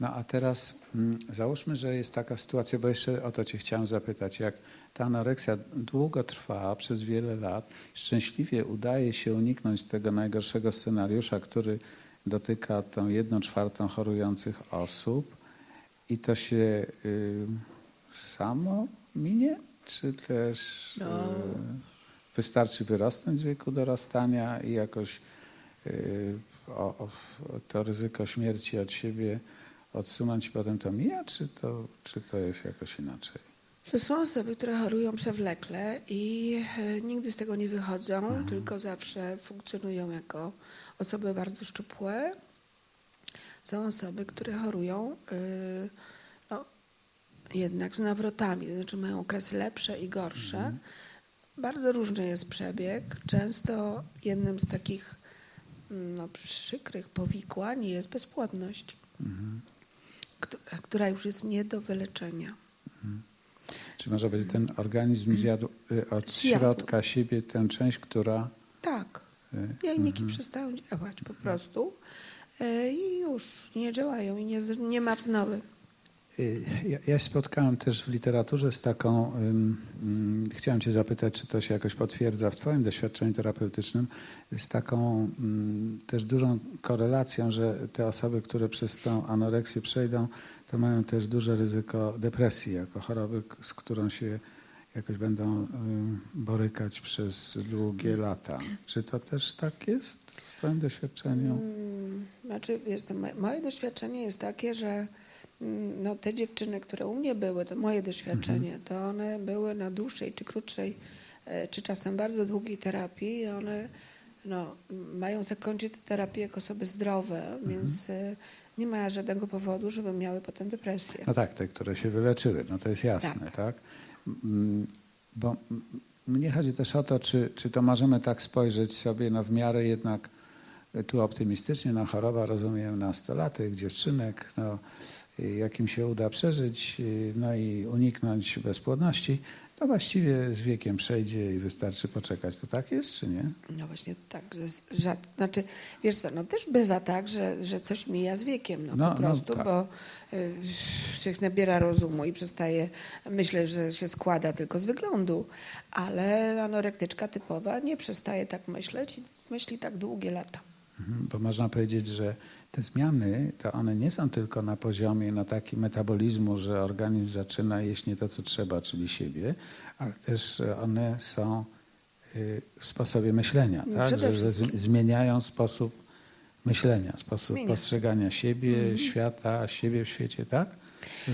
No a teraz mm, załóżmy, że jest taka sytuacja, bo jeszcze o to Cię chciałem zapytać, jak ta anoreksja długo trwa, przez wiele lat, szczęśliwie udaje się uniknąć tego najgorszego scenariusza, który dotyka tą jedną czwartą chorujących osób i to się y, samo minie, czy też No. y, wystarczy wyrosnąć z wieku dorastania i jakoś y, o, o, to ryzyko śmierci od siebie odsunąć i potem to mija, czy to, czy to jest jakoś inaczej? To są osoby, które chorują przewlekle i e, nigdy z tego nie wychodzą, tylko zawsze funkcjonują jako osoby bardzo szczupłe. Są osoby, które chorują y, no, jednak z nawrotami, to znaczy mają okresy lepsze i gorsze. Bardzo różny jest przebieg. Często jednym z takich no, przykrych powikłań jest bezpłodność, Mhm. któ- która już jest nie do wyleczenia. Czy może być ten organizm zjadł y, od Zjadł. środka siebie tę część, która... Tak. y, Jajniki mhm. przestają działać po prostu i już nie działają i nie, nie ma wznowy. Y, Ja, ja się spotkałem też w literaturze z taką, ym, ym, chciałem Cię zapytać, czy to się jakoś potwierdza w Twoim doświadczeniu terapeutycznym, z taką ym, też dużą korelacją, że te osoby, które przez tą anoreksję przejdą, to mają też duże ryzyko depresji jako choroby, z którą się jakoś będą borykać przez długie lata. Czy to też tak jest w Twoim doświadczeniu? Mm, Znaczy, jest, moje- doświadczenie jest takie, że mm, no, te dziewczyny, które u mnie były, to moje doświadczenie, to one były na dłuższej czy krótszej, e, czy czasem bardzo długiej terapii i one no, mają zakończyć tę terapię jako osoby zdrowe, więc e, nie ma żadnego powodu, żeby miały potem depresję. No tak, te, które się wyleczyły, no to jest jasne, Tak. tak? Mm, Bo mnie chodzi też o to, czy, czy to możemy tak spojrzeć sobie no w miarę jednak tu optymistycznie na choroba, rozumiem, nastolatek, dziewczynek, no, jakim się uda przeżyć, no i uniknąć bezpłodności, to właściwie z wiekiem przejdzie i wystarczy poczekać. To tak jest, czy nie? No właśnie tak, znaczy, wiesz co, no też bywa tak, że, że coś mija z wiekiem, no, No, po no prostu, tak. bo y, człowiek nabiera rozumu i przestaje myśleć, że się składa tylko z wyglądu, ale anorektyczka typowa nie przestaje tak myśleć i myśli tak długie lata. Mhm, Bo można powiedzieć, że te zmiany, to one nie są tylko na poziomie no, takim metabolizmu, że organizm zaczyna jeść nie to, co trzeba, czyli siebie, ale też one są y, w sposobie myślenia, tak? Przede że, że zmieniają sposób myślenia, sposób postrzegania siebie, świata, siebie w świecie, tak?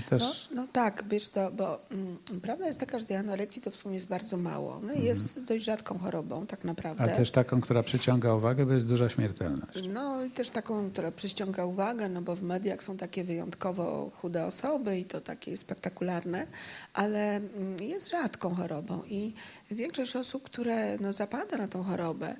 Też... No, no tak, wiesz to, bo mm, prawda jest taka, że tej anorekcji to w sumie jest bardzo mało. No i jest dość rzadką chorobą tak naprawdę. A też taką, która przyciąga uwagę, bo jest duża śmiertelność. No i też taką, która przyciąga uwagę, no bo w mediach są takie wyjątkowo chude osoby i to takie spektakularne, ale mm, jest rzadką chorobą i większość osób, które no, zapada na tą chorobę,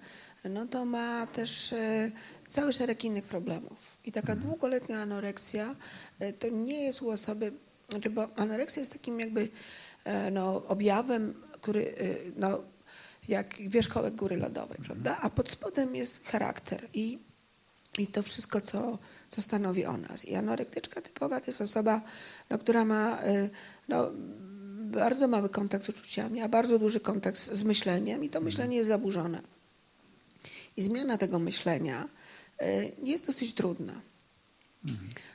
no to ma też e, cały szereg innych problemów. I taka długoletnia anoreksja e, to nie jest u osoby Znaczy, bo anoreksja jest takim jakby e, no, objawem, który no, jak wierzchołek góry lodowej, prawda? A pod spodem jest charakter i, i to wszystko, co, co stanowi o nas. I anorektyczka typowa to jest osoba, no, która ma no, bardzo mały kontakt z uczuciami, a bardzo duży kontakt z myśleniem i to myślenie jest zaburzone. I zmiana tego myślenia jest dosyć trudna.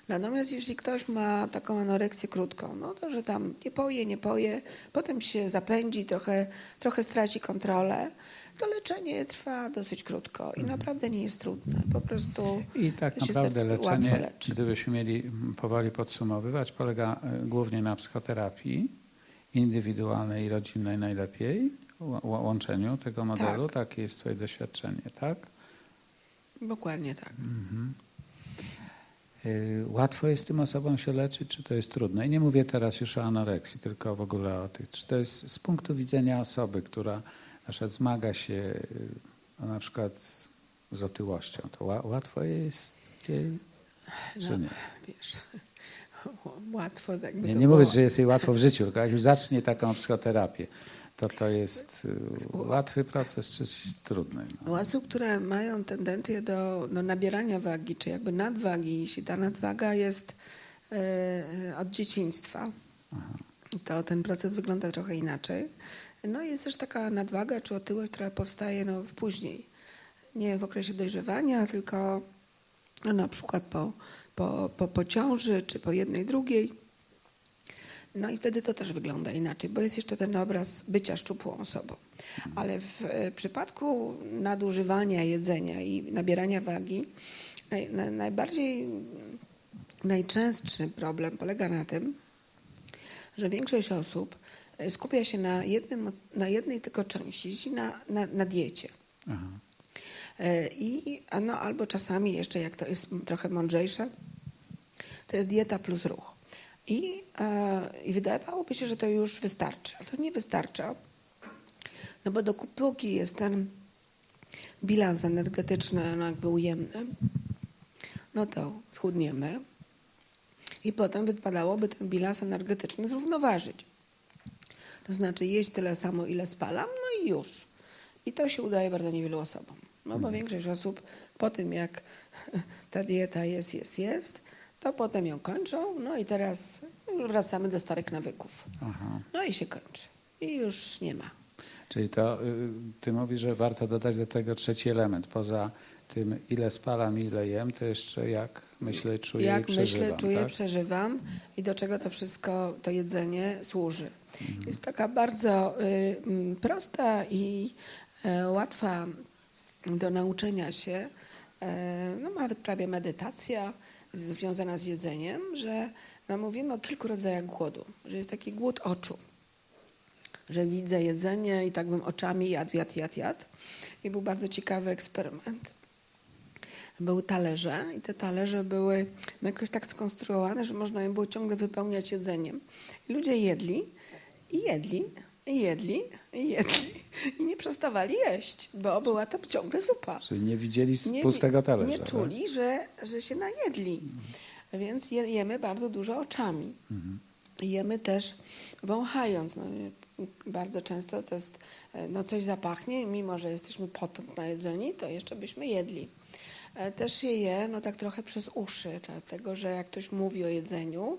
Natomiast jeśli ktoś ma taką anoreksję krótką, no to że tam nie poje, nie poje, potem się zapędzi, trochę, trochę straci kontrolę, to leczenie trwa dosyć krótko i Mhm. naprawdę nie jest trudne. Po prostu I tak naprawdę leczenie, leczy. gdybyśmy mieli powoli podsumowywać, polega e, głównie na psychoterapii indywidualnej i rodzinnej najlepiej, łączeniu tego modelu. Takie jest Twoje doświadczenie, tak? Dokładnie tak. Y, Łatwo jest tym osobom się leczyć, czy to jest trudne? I nie mówię teraz już o anoreksji, tylko w ogóle o tych. Czy to jest z punktu widzenia osoby, która na przykład zmaga się y, na przykład z otyłością, to ła- łatwo jest jej, czy No, nie? Wiesz, łatwo jakby Nie, nie mówię, że jest jej łatwo w życiu, tylko jak już zacznie taką psychoterapię, to to jest y, łatwy proces, czy trudny? U No. osób, które mają tendencję do, do nabierania wagi, czy jakby nadwagi, jeśli ta nadwaga jest e, od dzieciństwa, to ten proces wygląda trochę inaczej. No i jest też taka nadwaga czy otyłość, która powstaje no, później. Nie w okresie dojrzewania, tylko no, na przykład po, po, po, po ciąży, czy po jednej, drugiej. No i wtedy to też wygląda inaczej, bo jest jeszcze ten obraz bycia szczupłą osobą. Ale w e, przypadku nadużywania jedzenia i nabierania wagi, naj, na, najbardziej, najczęstszy problem polega na tym, że większość osób e, skupia się na, jednym, na jednej tylko części, czyli na, na, na diecie. Aha. E, I no, albo czasami jeszcze, jak to jest trochę mądrzejsze, to jest dieta plus ruch. I, e, I wydawałoby się, że to już wystarczy, ale to nie wystarcza, no bo dopóki jest ten bilans energetyczny no jakby ujemny, no to schudniemy i potem wypadałoby ten bilans energetyczny zrównoważyć. To znaczy jeść tyle samo, ile spalam, no i już. I to się udaje bardzo niewielu osobom. No bo większość osób po tym, jak ta dieta jest, jest, jest, to potem ją kończą, no i teraz wracamy do starych nawyków. Aha. No i się kończy. I już nie ma. Czyli to y, ty mówisz, że warto dodać do tego trzeci element. Poza tym, ile spalam, ile jem, to jeszcze jak myślę, czuję i jak przeżywam. myślę, czuję, tak? przeżywam i do czego to wszystko, to jedzenie służy. Mhm. Jest taka bardzo y, prosta i e, łatwa do nauczenia się, e, no nawet prawie medytacja związana z jedzeniem, że no, mówimy o kilku rodzajach głodu, że jest taki głód oczu, że widzę jedzenie i tak bym oczami jadł, jadł, jadł, jadł. I był bardzo ciekawy eksperyment. Były talerze i te talerze były jakoś tak skonstruowane, że można je było ciągle wypełniać jedzeniem. I ludzie jedli i jedli i jedli i jedli i nie przestawali jeść, bo była tam ciągle zupa. Czyli nie widzieli Nie, pustego talerza. nie tak? czuli, że, że się najedli. Więc je, jemy bardzo dużo oczami. Mhm. Jemy też wąchając. No, bardzo często to jest, e, no coś zapachnie, mimo że jesteśmy potąd najedzeni, to jeszcze byśmy jedli. E, Też się je no tak trochę przez uszy, dlatego że jak ktoś mówi o jedzeniu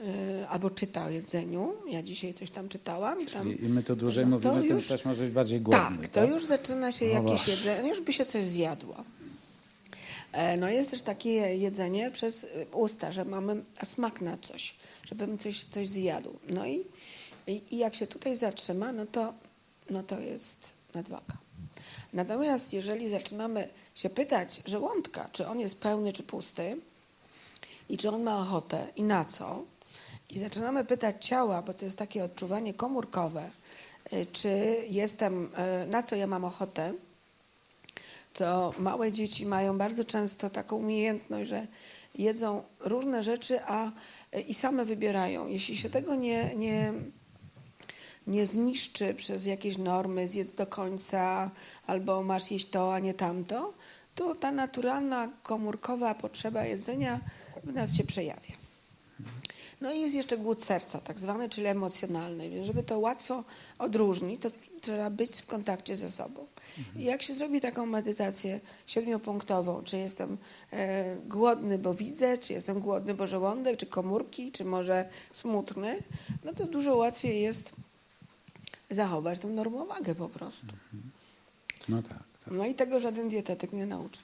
e, albo czyta o jedzeniu, ja dzisiaj coś tam czytałam i tam... I, my tu dłużej no to mówimy, tym już- ktoś może być bardziej głodny. tak, to już zaczyna się No jakieś jedzenie, już by się coś zjadło. E, No jest też takie jedzenie przez usta, że mamy smak na coś, żebym coś, coś zjadł. No i, i, i jak się tutaj zatrzyma, no to, no to jest nadwaga. Natomiast jeżeli zaczynamy się pytać żołądka, czy on jest pełny, czy pusty i czy on ma ochotę i na co, i zaczynamy pytać ciała, bo to jest takie odczuwanie komórkowe, y, czy jestem, y, na co ja mam ochotę, to małe dzieci mają bardzo często taką umiejętność, że jedzą różne rzeczy, a i same wybierają. Jeśli się tego nie, nie, nie zniszczy przez jakieś normy, zjedz do końca, albo masz jeść to, a nie tamto, to ta naturalna, komórkowa potrzeba jedzenia w nas się przejawia. No i jest jeszcze głód serca, tak zwany, czyli emocjonalny. Więc żeby to łatwo odróżnić, to trzeba być w kontakcie ze sobą. I jak się zrobi taką medytację siedmiopunktową, czy jestem e, głodny, bo widzę, czy jestem głodny, bo żołądek, czy komórki, czy może smutny, no to dużo łatwiej jest zachować tą normowagę po prostu. No tak. tak. No i tego żaden dietetyk nie nauczy.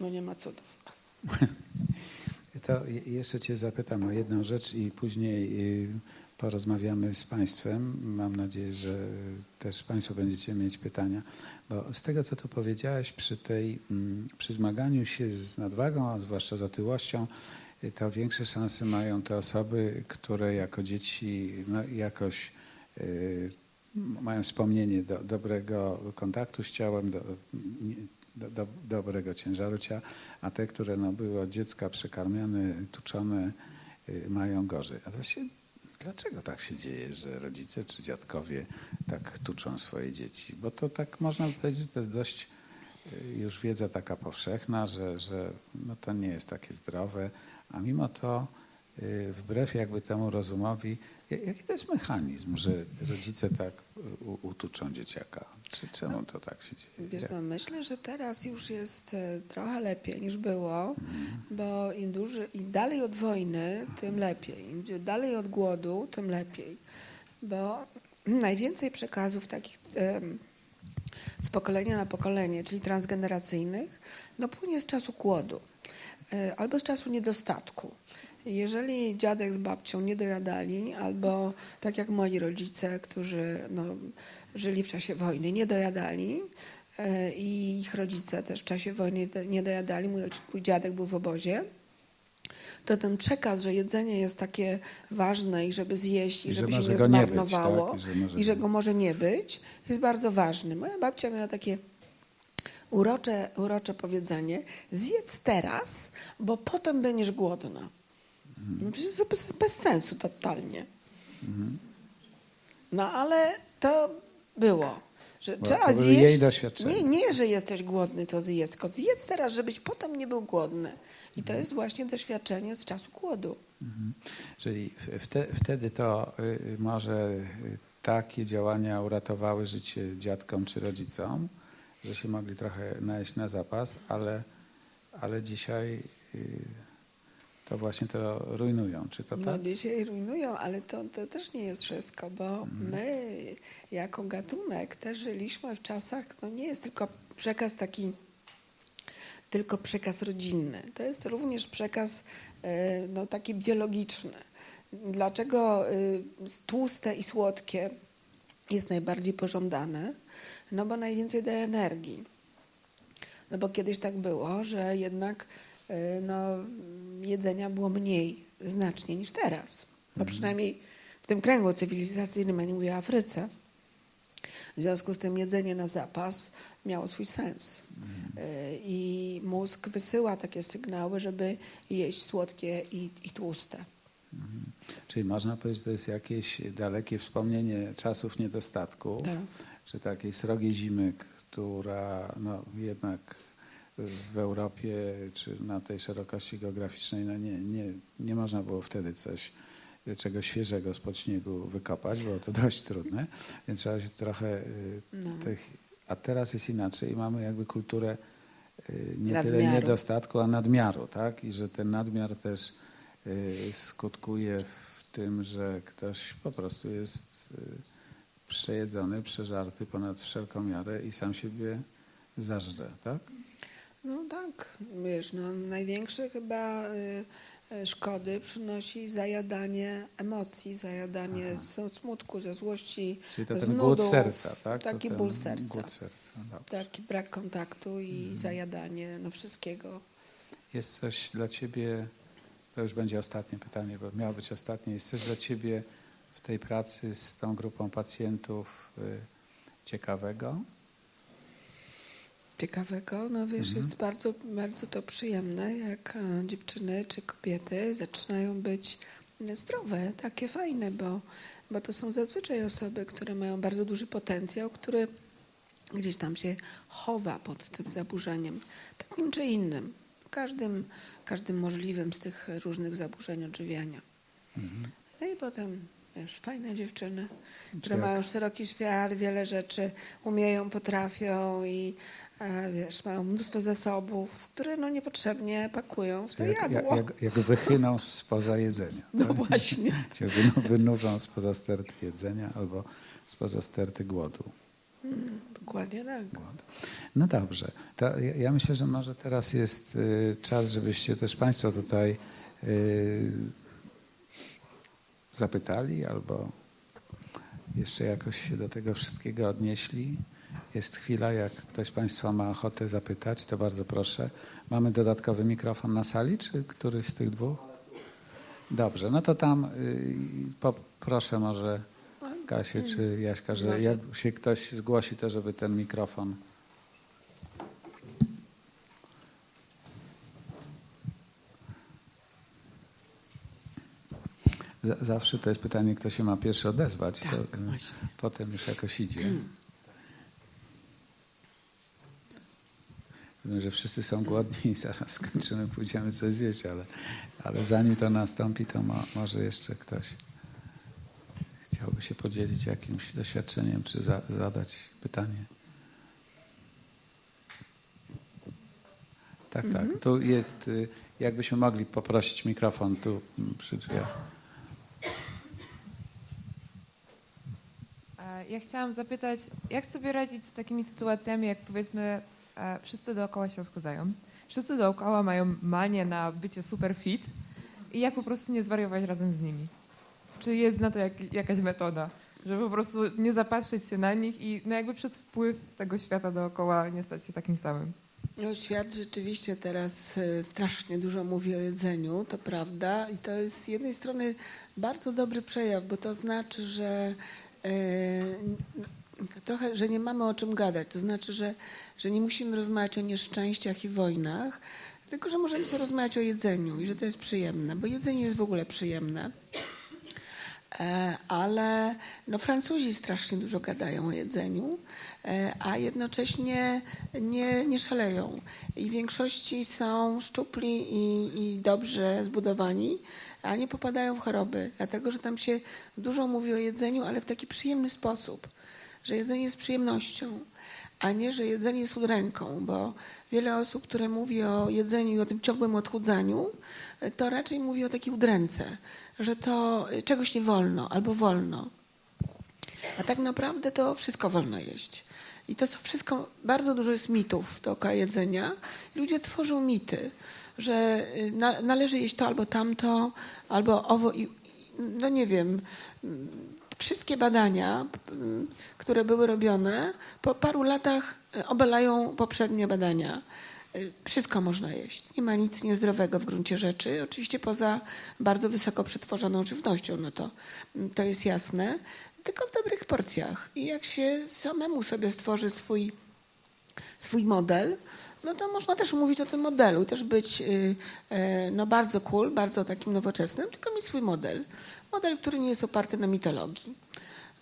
No nie ma cudów. To je- jeszcze Cię zapytam o jedną rzecz i później y, porozmawiamy z Państwem. Mam nadzieję, że też Państwo będziecie mieć pytania. Bo z tego, co tu powiedziałeś, przy, tej, mm, przy zmaganiu się z nadwagą, a zwłaszcza z otyłością, y, to większe szanse mają te osoby, które jako dzieci no, jakoś y, mają wspomnienie do, dobrego kontaktu z ciałem, do, do, do, dobrego ciężaru ciała, a te, które no, były od dziecka przekarmione, tuczone, y, mają gorzej. A właśnie dlaczego tak się dzieje, że rodzice czy dziadkowie tak tuczą swoje dzieci? Bo to tak można powiedzieć, że to jest dość y, już wiedza taka powszechna, że, że no, to nie jest takie zdrowe, a mimo to wbrew jakby temu rozumowi, ja- jaki to jest mechanizm, że rodzice tak y, utuczą dzieciaka? Czy czemu to tak się dzieje? Wiesz, no, myślę, że teraz już jest e, trochę lepiej niż było, Mhm. bo im, duży, im dalej od wojny, tym lepiej. Im dalej od głodu, tym lepiej. Bo najwięcej przekazów takich z pokolenia na pokolenie, czyli transgeneracyjnych, no płynie z czasu głodu e, albo z czasu niedostatku. Jeżeli dziadek z babcią nie dojadali, albo tak jak moi rodzice, którzy no, żyli w czasie wojny, nie dojadali e, i ich rodzice też w czasie wojny nie dojadali, mój, ojciec- mój dziadek był w obozie, to ten przekaz, że jedzenie jest takie ważne i żeby zjeść i, I że żeby się nie go nie być, zmarnowało tak? I że i że go może nie być, jest bardzo ważny. Moja babcia miała takie urocze, urocze powiedzenie, zjedz teraz, bo potem będziesz głodna. No przecież to bez, bez sensu totalnie. No ale to było. Że Bo trzeba to były jej zjeść. doświadczenia. Nie, nie, że jesteś głodny, to zjedz, tylko zjedz teraz, żebyś potem nie był głodny. I to jest właśnie doświadczenie z czasu głodu. Mhm. Czyli wte, wtedy to y, może y, takie działania uratowały życie dziadkom czy rodzicom, że się mogli trochę najeść na zapas, ale, ale dzisiaj y, to właśnie to rujnują. Czy to No tak? dzisiaj rujnują, ale to, to też nie jest wszystko, bo Mhm. my jako gatunek też żyliśmy w czasach, no nie jest tylko przekaz taki, tylko przekaz rodzinny. To jest również przekaz e, no, taki biologiczny. Dlaczego y, tłuste i słodkie jest najbardziej pożądane? No bo najwięcej daje energii. No bo kiedyś tak było, że jednak y, no, jedzenia było mniej znacznie niż teraz. No przynajmniej w tym kręgu cywilizacyjnym, ja nie mówię o Afryce. W związku z tym jedzenie na zapas miało swój sens. Y, I mózg wysyła takie sygnały, żeby jeść słodkie i, i tłuste. Mhm. Czyli można powiedzieć, że to jest jakieś dalekie wspomnienie czasów niedostatku, Tak. czy takiej srogiej zimy, która no, jednak w Europie, czy na tej szerokości geograficznej, no nie, nie, nie można było wtedy coś, czegoś świeżego spod śniegu wykopać, było to dość trudne, więc trzeba się trochę y, No. tych... A teraz jest inaczej, mamy jakby kulturę y, nie tyle Nadmiaru. niedostatku, a nadmiaru, tak? I że ten nadmiar też y, skutkuje w tym, że ktoś po prostu jest przejedzony, przeżarty ponad wszelką miarę i sam siebie zażre, tak? No tak, wiesz, no, największe chyba y, y, szkody przynosi zajadanie emocji, zajadanie z smutku, ze złości, Czyli to z ten głód nudów, serca, tak? To Taki ten ból serca. Głód serca. Taki brak kontaktu i Mhm. zajadanie no, wszystkiego. Jest coś dla Ciebie, to już będzie ostatnie pytanie, bo miało być ostatnie, jest coś dla Ciebie w tej pracy z tą grupą pacjentów y, ciekawego? Ciekawego, no wiesz, Mhm. jest bardzo, bardzo to przyjemne, jak e, dziewczyny czy kobiety zaczynają być zdrowe, takie fajne, bo, bo to są zazwyczaj osoby, które mają bardzo duży potencjał, który gdzieś tam się chowa pod tym zaburzeniem, takim czy innym, każdym, każdym możliwym z tych różnych zaburzeń odżywiania. No i potem, wiesz, fajne dziewczyny, które jak- mają szeroki świat, wiele rzeczy umieją, potrafią i wiesz, mają mnóstwo zasobów, które no niepotrzebnie pakują w to Jak, jak, jadło. jak, jak wychyną spoza jedzenia. No tak? właśnie. Się wynu- wynurzą spoza sterty jedzenia albo spoza sterty głodu. Dokładnie tak. głodu. No dobrze. To ja, ja myślę, że może teraz jest y, czas, żebyście też Państwo tutaj y, zapytali albo jeszcze jakoś się do tego wszystkiego odnieśli. Jest chwila, jak ktoś z Państwa ma ochotę zapytać, to bardzo proszę. Mamy dodatkowy mikrofon na sali, czy któryś z tych dwóch? Dobrze, no to tam y, poproszę może Kasię czy Jaśka, że jak się ktoś zgłosi, to żeby ten mikrofon. Zawsze to jest pytanie, kto się ma pierwszy odezwać. Tak, to, y, potem już jakoś idzie. Wiem, że wszyscy są głodni i zaraz skończymy, pójdziemy coś zjeść, ale, ale zanim to nastąpi, to mo, może jeszcze ktoś chciałby się podzielić jakimś doświadczeniem, czy za, zadać pytanie. Tak, tak. Tu jest, y, jakbyśmy mogli poprosić mikrofon tu mm, przy drzwiach. E, Ja chciałam zapytać, jak sobie radzić z takimi sytuacjami, jak powiedzmy, wszyscy dookoła się odchudzają, wszyscy dookoła mają manię na bycie super fit i jak po prostu nie zwariować razem z nimi? Czy jest na to jak, jakaś metoda, żeby po prostu nie zapatrzeć się na nich i no jakby przez wpływ tego świata dookoła nie stać się takim samym? No, świat rzeczywiście teraz e, strasznie dużo mówi o jedzeniu, to prawda. I to jest z jednej strony bardzo dobry przejaw, bo to znaczy, że e, trochę, że nie mamy o czym gadać. To znaczy, że, że nie musimy rozmawiać o nieszczęściach i wojnach, tylko że możemy sobie rozmawiać o jedzeniu i że to jest przyjemne, bo jedzenie jest w ogóle przyjemne. E, ale no Francuzi strasznie dużo gadają o jedzeniu, e, a jednocześnie nie, nie szaleją. I w większości są szczupli i, i dobrze zbudowani, a nie popadają w choroby, dlatego że tam się dużo mówi o jedzeniu, ale w taki przyjemny sposób, że jedzenie jest przyjemnością, a nie, że jedzenie jest udręką, bo wiele osób, które mówi o jedzeniu i o tym ciągłym odchudzaniu, to raczej mówi o takiej udręce, że to czegoś nie wolno albo wolno. A tak naprawdę to wszystko wolno jeść. I to wszystko, bardzo dużo jest mitów dookoła jedzenia. Ludzie tworzą mity, że y, na, należy jeść to albo tamto, albo owo i, no nie wiem, wszystkie badania, mm, które były robione, po paru latach y, obalają poprzednie badania. Y, Wszystko można jeść. Nie ma nic niezdrowego w gruncie rzeczy. Oczywiście poza bardzo wysoko przetworzoną żywnością, no to, mm, to jest jasne. Tylko w dobrych porcjach. I jak się samemu sobie stworzy swój, swój model, no to można też mówić o tym modelu, też być y, e, no bardzo cool, bardzo takim nowoczesnym, tylko mieć swój model. Model, który nie jest oparty na mitologii.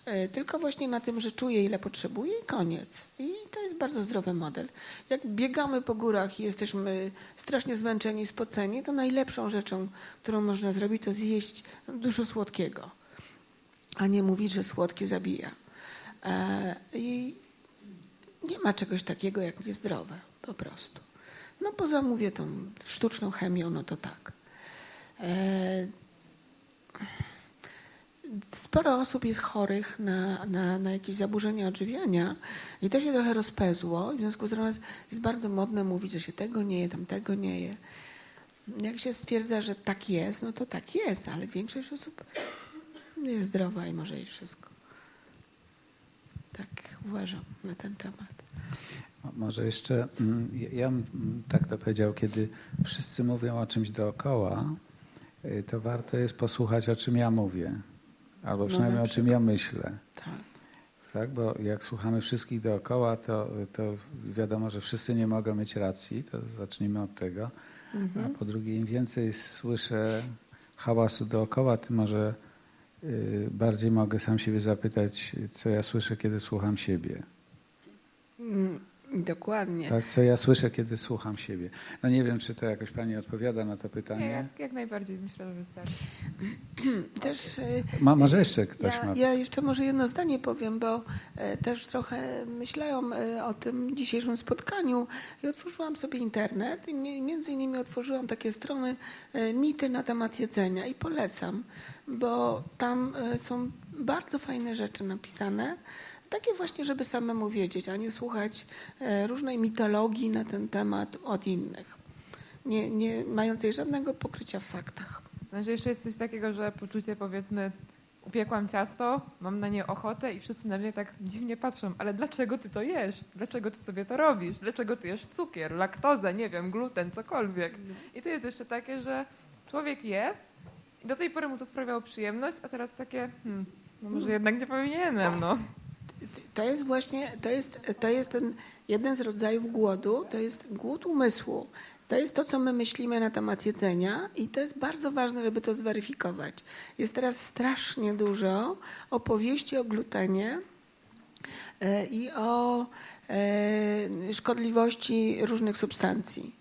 E, Tylko właśnie na tym, że czuję ile potrzebuję i koniec. I to jest bardzo zdrowy model. Jak biegamy po górach i jesteśmy strasznie zmęczeni, spoceni, to najlepszą rzeczą, którą można zrobić, to zjeść dużo słodkiego, a nie mówić, że słodkie zabija. E, I nie ma czegoś takiego jak niezdrowe, po prostu. No poza, mówię, tą sztuczną chemią, no to tak. E, Sporo osób jest chorych na, na, na jakieś zaburzenia odżywiania i to się trochę rozpezło. W związku z tym jest bardzo modne mówić, że się tego nie je, tamtego nie je. Jak się stwierdza, że tak jest, no to tak jest, ale większość osób jest zdrowa i może jeść wszystko. Tak uważam na ten temat. Mo- Może jeszcze, mm, ja- ja bym mm, tak to powiedział, kiedy wszyscy mówią o czymś dookoła, y, to warto jest posłuchać, o czym ja mówię, albo No, przynajmniej na o czym ja myślę. Tak. Tak? Bo jak słuchamy wszystkich dookoła, to, to wiadomo, że wszyscy nie mogą mieć racji, to zacznijmy od tego. A po drugie, im więcej słyszę hałasu dookoła, tym może y, bardziej mogę sam siebie zapytać, co ja słyszę, kiedy słucham siebie. Dokładnie. Tak, co ja słyszę, kiedy słucham siebie. No nie wiem, czy to jakoś Pani odpowiada na to Nie, pytanie. jak, jak najbardziej myślę, że wystarczy. Też y, Ma, może jeszcze ktoś ja, ma. ja jeszcze może jedno zdanie powiem, bo e, też trochę myślałam e, o tym dzisiejszym spotkaniu i otworzyłam sobie internet i mi- między innymi otworzyłam takie strony e, mity na temat jedzenia i polecam, bo tam e, są bardzo fajne rzeczy napisane. Takie właśnie, żeby samemu wiedzieć, a nie słuchać e, różnej mitologii na ten temat od innych, nie, nie mającej żadnego pokrycia w faktach. Znaczy jeszcze jest coś takiego, że poczucie powiedzmy upiekłam ciasto, mam na nie ochotę i wszyscy na mnie tak dziwnie patrzą, ale dlaczego ty to jesz? Dlaczego ty sobie to robisz? Dlaczego ty jesz cukier, laktozę, nie wiem, gluten, cokolwiek? I to jest jeszcze takie, że człowiek je i do tej pory mu to sprawiało przyjemność, a teraz takie, hmm, no może jednak nie powinienem, no. To jest właśnie, to jest, to jest ten jeden z rodzajów głodu, to jest głód umysłu. To jest to, co my myślimy na temat jedzenia i to jest bardzo ważne, żeby to zweryfikować. Jest teraz strasznie dużo opowieści o glutenie e, i o e, szkodliwości różnych substancji.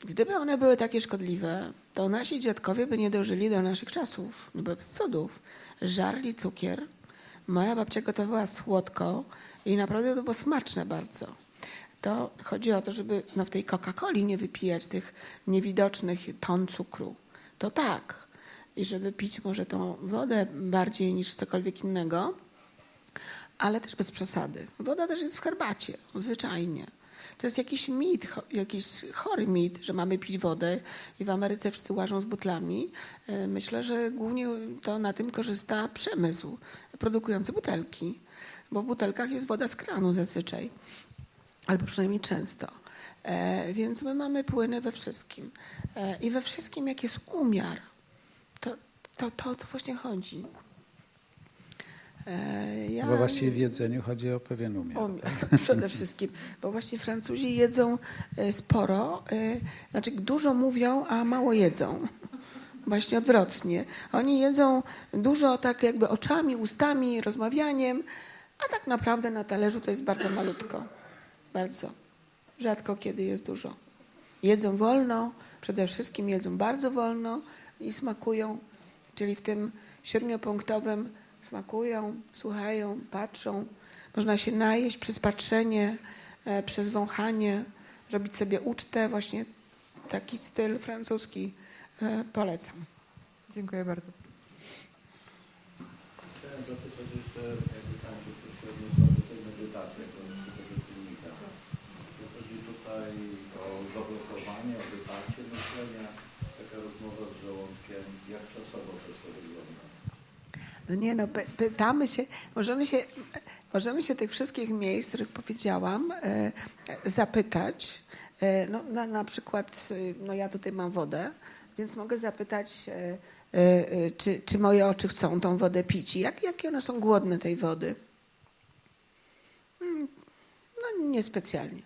Gdyby one były takie szkodliwe, to nasi dziadkowie by nie dożyli do naszych czasów, no bez cudów. Żarli cukier, Moja babcia gotowała słodko i naprawdę to było smaczne bardzo. To chodzi o to, żeby no w tej Coca-Coli nie wypijać tych niewidocznych ton cukru. To tak. I żeby pić może tą wodę bardziej niż cokolwiek innego, ale też bez przesady. Woda też jest w herbacie, zwyczajnie. To jest jakiś mit, jakiś chory mit, że mamy pić wodę i w Ameryce wszyscy łażą z butlami. E, Myślę, że głównie to na tym korzysta przemysł produkujący butelki, bo w butelkach jest woda z kranu zazwyczaj, albo przynajmniej często. E, Więc my mamy płyny we wszystkim. E, I we wszystkim, jak jest umiar, to to, to, to właśnie chodzi. E, Ja Bo właściwie w jedzeniu chodzi o pewien umiar. Umiar, przede wszystkim, bo właśnie Francuzi jedzą e, sporo, e, znaczy dużo mówią, a mało jedzą. Właśnie odwrotnie. Oni jedzą dużo tak jakby oczami, ustami, rozmawianiem, a tak naprawdę na talerzu to jest bardzo malutko. Bardzo. Rzadko kiedy jest dużo. Jedzą wolno, przede wszystkim jedzą bardzo wolno i smakują, czyli w tym siedmiopunktowym smakują, słuchają, patrzą. Można się najeść przez patrzenie, e, przez wąchanie, robić sobie ucztę. Właśnie taki styl francuski e, polecam. Dziękuję bardzo. Chciałem zapytać jeszcze, jakby tam się ktoś się odniosła do tej medytacji, jako do tego czynnika. To chodzi tutaj o zablokowanie, o wyparcie myślenia, taka rozmowa z żołądkiem, jak czasowo to co wygląda. No nie no, py- pytamy się, możemy się, możemy się tych wszystkich miejsc, których powiedziałam, e, zapytać. E, no, na, na przykład, e, no ja tutaj mam wodę, więc mogę zapytać, czy, czy moje oczy chcą tą wodę pić i jak, jakie one są głodne tej wody. Mm, No niespecjalnie.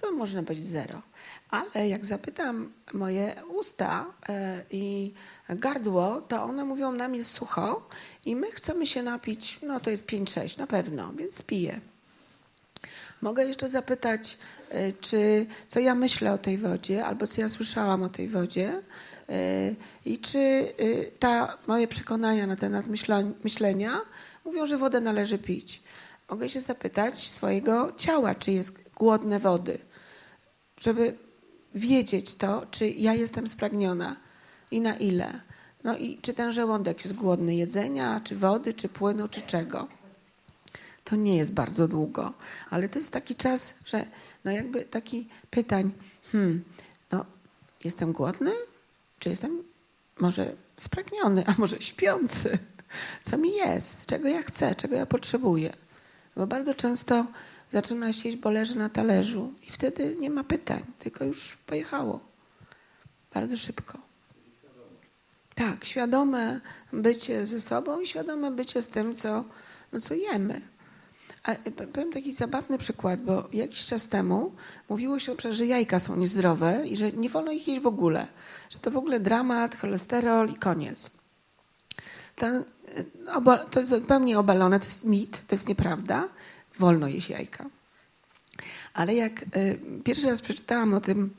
To można powiedzieć zero. Ale jak zapytam moje usta e, i gardło, to one mówią, nam jest sucho i my chcemy się napić, no to jest 5-6 na pewno, więc piję. Mogę jeszcze zapytać, e, czy co ja myślę o tej wodzie, albo co ja słyszałam o tej wodzie e, i czy ta moje przekonania na temat myślenia mówią, że wodę należy pić. Mogę się zapytać swojego ciała, czy jest głodne wody, żeby wiedzieć to, czy ja jestem spragniona i na ile. No i czy ten żołądek jest głodny jedzenia, czy wody, czy płynu, czy czego. To nie jest bardzo długo, ale to jest taki czas, że no jakby taki pytań, hmm, no jestem głodny, czy jestem może spragniony, a może śpiący? Co mi jest? Czego ja chcę? Czego ja potrzebuję? Bo bardzo często zaczyna się jeść, bo leży na talerzu i wtedy nie ma pytań, tylko już pojechało. Bardzo szybko. Tak, świadome bycie ze sobą i świadome bycie z tym, co, no, co jemy. A e, powiem taki zabawny przykład, bo jakiś czas temu mówiło się, że jajka są niezdrowe i że nie wolno ich jeść w ogóle. Że to w ogóle dramat, cholesterol i koniec. To, e, to jest zupełnie obalone, to jest mit, to jest nieprawda. Wolno jeść jajka. Ale jak y, pierwszy raz przeczytałam o tym,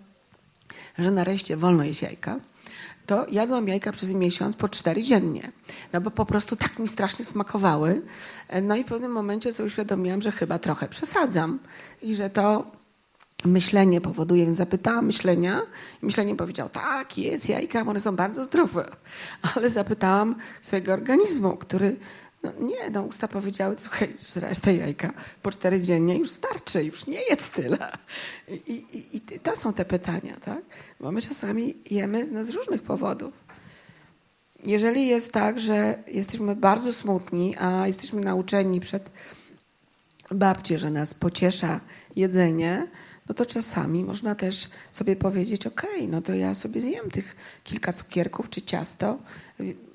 że nareszcie wolno jeść jajka, to jadłam jajka przez miesiąc po cztery dziennie. No bo po prostu tak mi strasznie smakowały. No i w pewnym momencie sobie uświadomiłam, że chyba trochę przesadzam i że to myślenie powoduje, więc zapytałam myślenia myślenie powiedział, tak, jest jajka, one są bardzo zdrowe. Ale zapytałam swojego organizmu, który no nie, no usta powiedziały, słuchaj, zresztą jajka po cztery dziennie już starczy, już nie jest tyle. I, i, I, to są te pytania, tak? Bo my czasami jemy no, z różnych powodów. Jeżeli jest tak, że jesteśmy bardzo smutni, a jesteśmy nauczeni przed babcię, że nas pociesza jedzenie, no to czasami można też sobie powiedzieć, ok, no to ja sobie zjem tych kilka cukierków czy ciasto,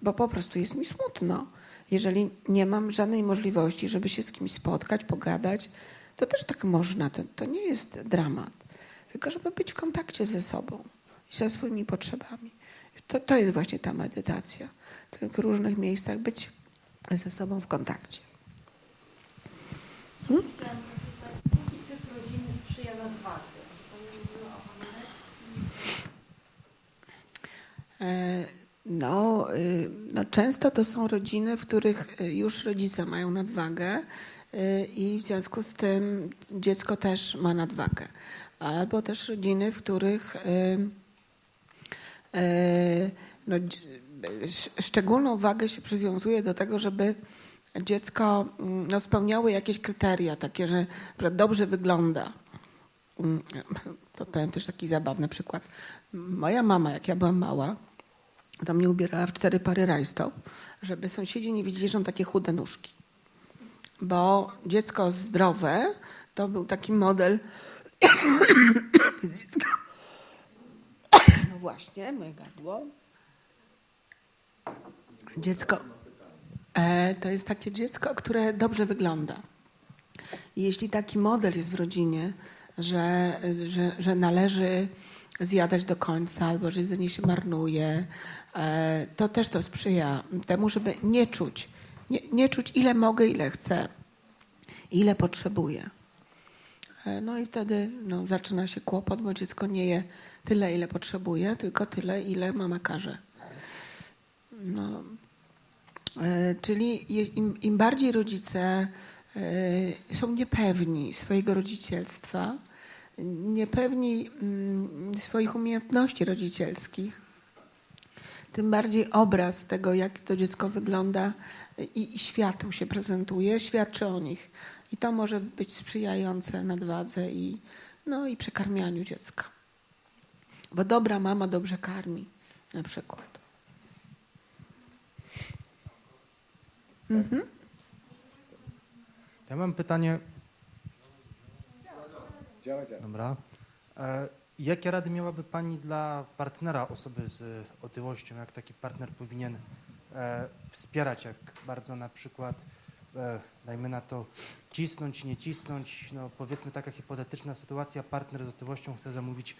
bo po prostu jest mi smutno. Jeżeli nie mam żadnej możliwości, żeby się z kimś spotkać, pogadać, to też tak można. To, to nie jest dramat. Tylko żeby być w kontakcie ze sobą i ze swoimi potrzebami. To, to jest właśnie ta medytacja. W tych różnych miejscach być ze sobą w kontakcie. Hmm? Chciałam zapytać, jaki typ rodziny sprzyja o no, y, no, często to są rodziny, w których y, już rodzice mają nadwagę y, i w związku z tym dziecko też ma nadwagę. Albo też rodziny, w których no, szczególną wagę się przywiązuje do tego, żeby dziecko mm, no, spełniało jakieś kryteria, takie, że dobrze wygląda. Mm, to powiem też taki zabawny przykład. Moja mama, jak ja byłam mała, tam mnie ubierała w cztery pary rajstop, żeby sąsiedzi nie widzieli, że mam takie chude nóżki. Bo dziecko zdrowe to był taki model. no właśnie, moje gardło. Dziecko e, to jest takie dziecko, które dobrze wygląda. Jeśli taki model jest w rodzinie, że, że, że należy zjadać do końca, albo że jedzenie się marnuje, E, to też to sprzyja temu, żeby nie czuć, nie, nie czuć ile mogę, ile chcę, ile potrzebuję. E, no i wtedy no, zaczyna się kłopot, bo dziecko nie je tyle, ile potrzebuje, tylko tyle, ile mama każe. No, e, czyli im, im bardziej rodzice są niepewni swojego rodzicielstwa, niepewni mm, swoich umiejętności rodzicielskich, tym bardziej obraz tego, jak to dziecko wygląda i, i światu się prezentuje, świadczy o nich. I to może być sprzyjające nadwadze i, no, i przekarmianiu dziecka. Bo dobra mama dobrze karmi, na przykład. Mhm. Ja mam pytanie. Dobra. E, Jakie rady miałaby Pani dla partnera, osoby z otyłością? Jak taki partner powinien e, wspierać? Jak bardzo na przykład, e, dajmy na to, cisnąć, nie cisnąć? No, powiedzmy taka hipotetyczna sytuacja, partner z otyłością chce zamówić,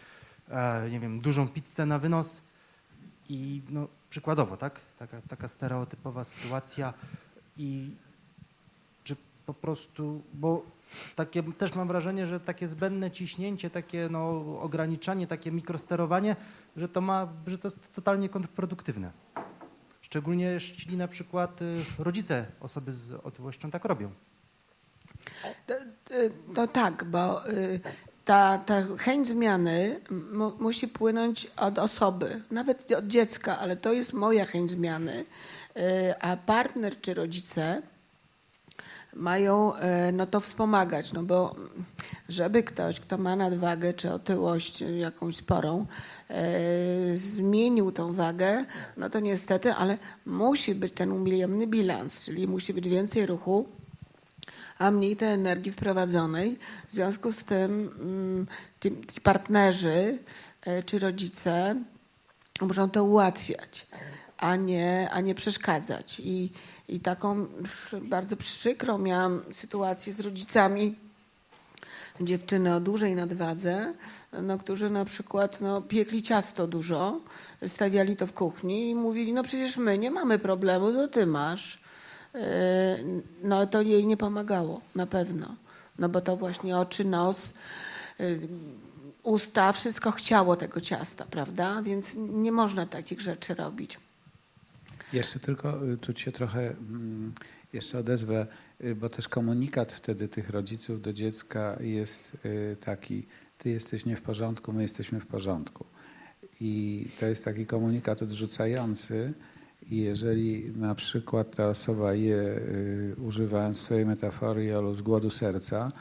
nie wiem, dużą pizzę na wynos i no, przykładowo, tak? Taka, taka stereotypowa sytuacja i czy po prostu, bo takie też mam wrażenie, że takie zbędne ciśnięcie, takie no, ograniczanie, takie mikrosterowanie, że to ma, że to jest totalnie kontrproduktywne. Szczególnie jeśli na przykład y, rodzice osoby z otyłością tak robią. To, to tak, bo y, ta, ta chęć zmiany musi płynąć od osoby, nawet od dziecka, ale to jest moja chęć zmiany, y, a partner czy rodzice mają e, no to wspomagać, no bo żeby ktoś, kto ma nadwagę czy otyłość jakąś sporą, e, zmienił tą wagę, no to niestety, ale musi być ten ujemny bilans, czyli musi być więcej ruchu, a mniej tej energii wprowadzonej. W związku z tym mm, ci, ci partnerzy e, czy rodzice muszą to ułatwiać, a nie, a nie przeszkadzać. I i taką bardzo przykrą miałam sytuację z rodzicami dziewczyny o dużej nadwadze, no, którzy na przykład no, piekli ciasto dużo, stawiali to w kuchni i mówili, no przecież my nie mamy problemu, to ty masz. Yy, no to jej nie pomagało, na pewno. No bo to właśnie oczy, nos, y, usta, wszystko chciało tego ciasta, prawda? Więc nie można takich rzeczy robić. Jeszcze tylko y, tu się trochę mm, jeszcze odezwę, y, bo też komunikat wtedy tych rodziców do dziecka jest y, taki, ty jesteś nie w porządku, my jesteśmy w porządku. I to jest taki komunikat odrzucający. I jeżeli na przykład ta osoba je, y, używając swojej metafory Jolu, z głodu serca,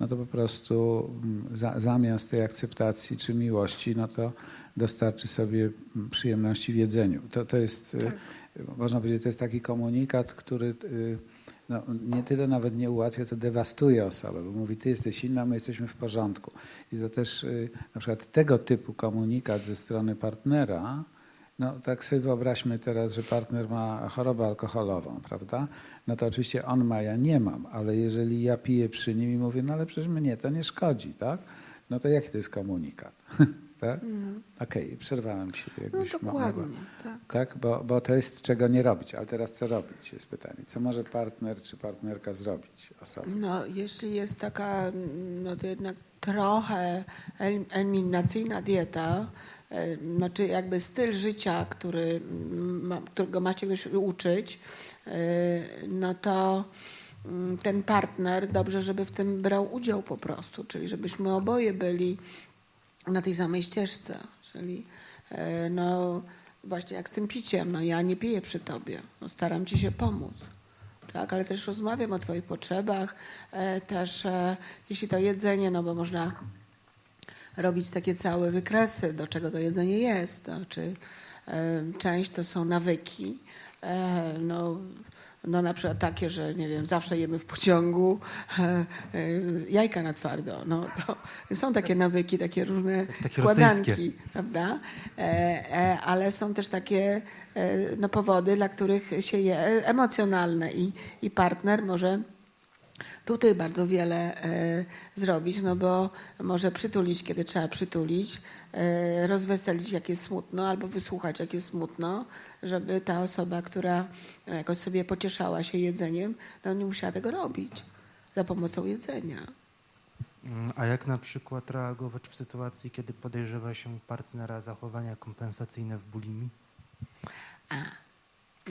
no to po prostu mm, za, zamiast tej akceptacji czy miłości, no to dostarczy sobie mm, przyjemności w jedzeniu. To, to jest, y, Tak. Można powiedzieć, to jest taki komunikat, który y, no, nie tyle nawet nie ułatwia, to dewastuje osobę, bo mówi, ty jesteś inna, my jesteśmy w porządku. I to też y, na przykład tego typu komunikat ze strony partnera, no tak sobie wyobraźmy teraz, że partner ma chorobę alkoholową, prawda? No to oczywiście on ma, ja nie mam, ale jeżeli ja piję przy nim i mówię, no ale przecież mnie to nie szkodzi, tak? No to jaki to jest komunikat? tak? Okej, przerwałem ci. No jakbyś dokładnie. mogła. Tak. Tak, bo, bo to jest czego nie robić. Ale teraz co robić jest pytanie. Co może partner czy partnerka zrobić osobie? No, jeśli jest taka, no to jednak trochę el- eliminacyjna dieta, e, znaczy jakby styl życia, który którego macie ktoś uczyć, e, no to mm, ten partner dobrze, żeby w tym brał udział po prostu, czyli żebyśmy oboje byli na tej samej ścieżce, czyli e, no właśnie jak z tym piciem, no ja nie piję przy tobie, no staram ci się pomóc. Tak, ale też rozmawiam o Twoich potrzebach, e, też e, jeśli to jedzenie, no bo można robić takie całe wykresy, do czego to jedzenie jest. Czy część to są nawyki, no, no na przykład takie, że nie wiem, zawsze jemy w pociągu e, e, jajka na twardo. No, to są takie nawyki, takie różne Takie składanki, rosyjskie. prawda? E, ale są też takie no, powody, dla których się je emocjonalne i, i partner może tutaj bardzo wiele e, zrobić, no bo może przytulić, kiedy trzeba przytulić, e, rozweselić, jak jest smutno, albo wysłuchać, jak jest smutno, żeby ta osoba, która jakoś sobie pocieszała się jedzeniem, no nie musiała tego robić za pomocą jedzenia. Mm, A jak na przykład reagować w sytuacji, kiedy podejrzewa się partnera zachowania kompensacyjne w bulimii?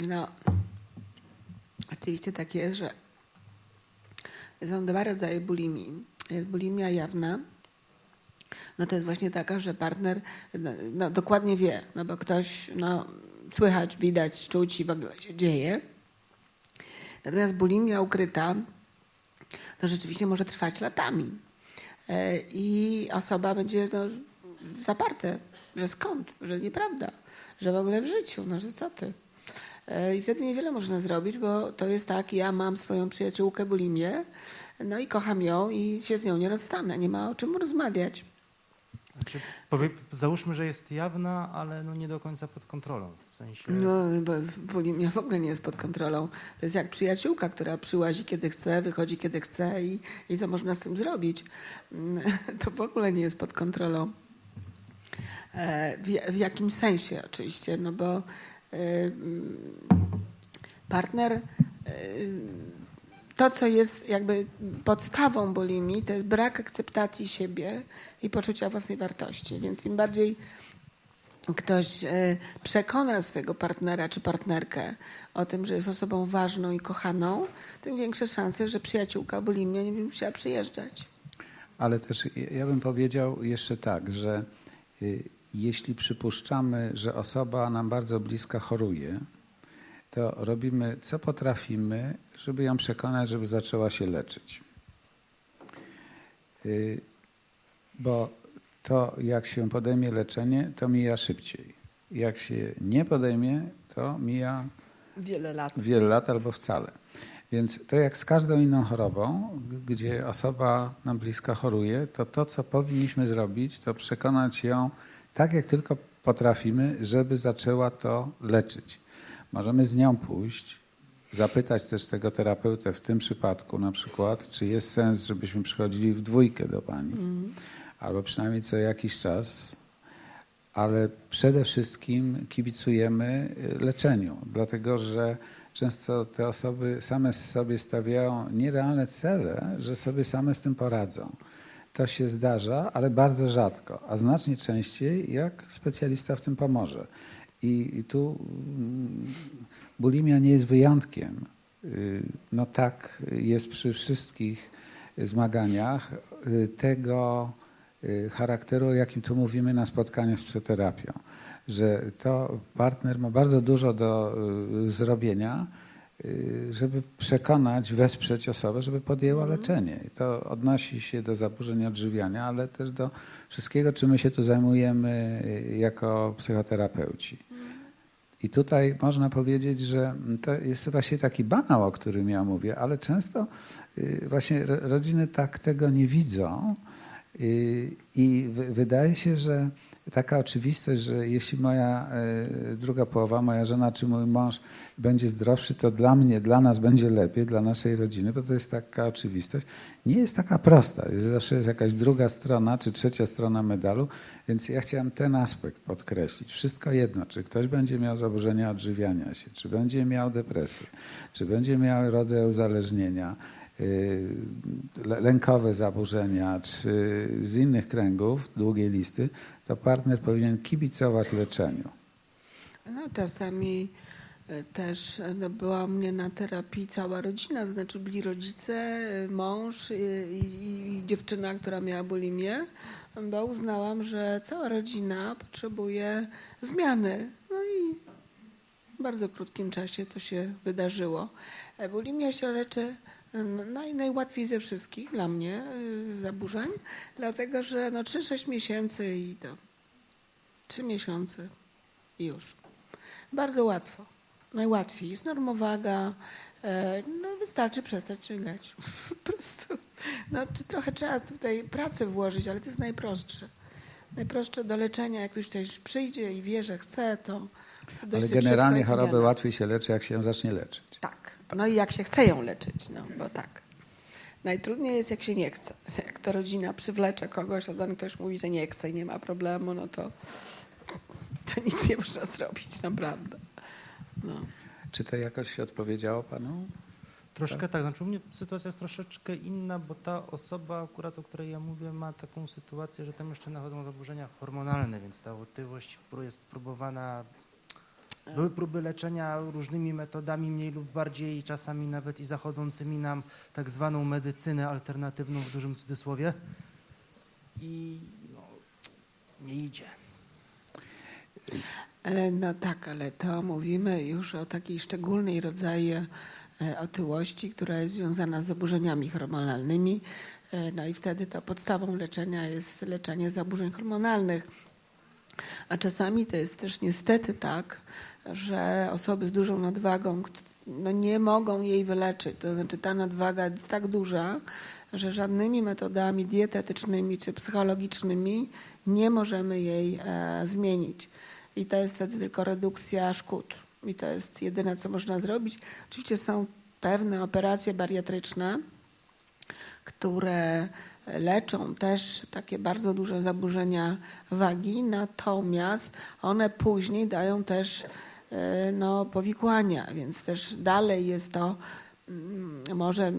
No, oczywiście tak jest, że są dwa rodzaje bulimii. Jest bulimia jawna, no to jest właśnie taka, że partner no, no, dokładnie wie, no bo ktoś, no, słychać, widać, czuć i w ogóle się dzieje. Natomiast bulimia ukryta to rzeczywiście może trwać latami. E, I osoba będzie no, zaparte, że skąd, że nieprawda, że w ogóle w życiu, no że co ty. E, I wtedy niewiele można zrobić, bo to jest tak, ja mam swoją przyjaciółkę bulimię, no i kocham ją i się z nią nie rozstanę, nie ma o czym rozmawiać. Znaczy, powie, załóżmy, że jest jawna, ale no nie do końca pod kontrolą. W sensie. No, bo bulimia w ogóle nie jest pod kontrolą. To jest jak przyjaciółka, która przyłazi kiedy chce, wychodzi kiedy chce i, i co można z tym zrobić. Mm, To w ogóle nie jest pod kontrolą. E, W, w jakim sensie oczywiście, no bo partner, e, to co jest jakby podstawą bulimii, to jest brak akceptacji siebie i poczucia własnej wartości. Więc im bardziej ktoś e, przekona swojego partnera czy partnerkę o tym, że jest osobą ważną i kochaną, tym większe szanse, że przyjaciółka bulimia nie będzie musiała przyjeżdżać. Ale też ja bym powiedział jeszcze tak, że y, jeśli przypuszczamy, że osoba nam bardzo bliska choruje, to robimy co potrafimy, żeby ją przekonać, żeby zaczęła się leczyć. Y, Bo to, jak się podejmie leczenie, to mija szybciej. Jak się nie podejmie, to mija Wiele lat. wiele lat albo wcale. Więc to jak z każdą inną chorobą, gdzie osoba nam bliska choruje, to to, co powinniśmy zrobić, to przekonać ją tak, jak tylko potrafimy, żeby zaczęła to leczyć. Możemy z nią pójść, zapytać też tego terapeutę w tym przypadku na przykład, czy jest sens, żebyśmy przychodzili w dwójkę do pani, albo przynajmniej co jakiś czas, ale przede wszystkim kibicujemy y, leczeniu, dlatego że często te osoby same sobie stawiają nierealne cele, że sobie same z tym poradzą. To się zdarza, ale bardzo rzadko, a znacznie częściej, jak specjalista w tym pomoże. I, i tu mm, bulimia nie jest wyjątkiem. Y, No tak jest przy wszystkich zmaganiach y, tego y, charakteru, o jakim tu mówimy na spotkaniach z przeterapią. Że to partner ma bardzo dużo do zrobienia, żeby przekonać, wesprzeć osobę, żeby podjęła leczenie. I to odnosi się do zaburzeń odżywiania, ale też do wszystkiego, czym my się tu zajmujemy y, jako psychoterapeuci. I tutaj można powiedzieć, że to jest właśnie taki banał, o którym ja mówię, ale często y, właśnie ro- rodziny tak tego nie widzą y, i wy- wydaje się, że taka oczywistość, że jeśli moja y, druga połowa, moja żona czy mój mąż będzie zdrowszy, to dla mnie, dla nas będzie lepiej, dla naszej rodziny, bo to jest taka oczywistość, nie jest taka prosta. Jest, zawsze jest jakaś druga strona czy trzecia strona medalu, więc ja chciałem ten aspekt podkreślić. Wszystko jedno, czy ktoś będzie miał zaburzenia odżywiania się, czy będzie miał depresję, czy będzie miał rodzaj uzależnienia, le- lękowe zaburzenia, czy z innych kręgów, długiej listy, to partner powinien kibicować leczeniu. No czasami e, też e, no, była u mnie na terapii cała rodzina, to znaczy byli rodzice, e, mąż i, i, i dziewczyna, która miała bulimię, bo uznałam, że cała rodzina potrzebuje zmiany. No i w bardzo krótkim czasie to się wydarzyło. Bulimia się leczy naj, najłatwiej ze wszystkich dla mnie e, zaburzeń, dlatego że no 3-6 miesięcy i to 3 miesiące i już. Bardzo łatwo. Najłatwiej. Jest normowaga. e, No wystarczy przestać żygać. Po prostu. No, czy trochę trzeba tutaj pracę włożyć, ale to jest najprostsze. Najprostsze do leczenia. Jak już ktoś przyjdzie i wie, że chce, to Ale generalnie choroby łatwiej się leczy, jak się ją zacznie leczyć. Tak. No i jak się chce ją leczyć, no bo tak. Najtrudniej jest, jak się nie chce. Jak to rodzina przywlecze kogoś, a ten ktoś mówi, że nie chce i nie ma problemu, no to, to nic nie można zrobić, naprawdę. No. Czy to jakoś odpowiedziało panu? Troszkę tak, znaczy u mnie sytuacja jest troszeczkę inna, bo ta osoba akurat, o której ja mówię, ma taką sytuację, że tam jeszcze nachodzą zaburzenia hormonalne, więc ta otyłość jest próbowana, były próby leczenia różnymi metodami, mniej lub bardziej, czasami nawet i zachodzącymi nam tak zwaną medycynę alternatywną w dużym cudzysłowie i no, nie idzie. E, No tak, ale to mówimy już o takiej szczególnej rodzaju e, otyłości, która jest związana z zaburzeniami hormonalnymi. E, No i wtedy to podstawą leczenia jest leczenie zaburzeń hormonalnych. A czasami to jest też niestety tak, że osoby z dużą nadwagą no nie mogą jej wyleczyć. To znaczy ta nadwaga jest tak duża, że żadnymi metodami dietetycznymi czy psychologicznymi nie możemy jej e, zmienić. I to jest wtedy tylko redukcja szkód. I to jest jedyne, co można zrobić. Oczywiście są pewne operacje bariatryczne, które leczą też takie bardzo duże zaburzenia wagi, natomiast one później dają też no, powikłania, więc też dalej jest to mm, może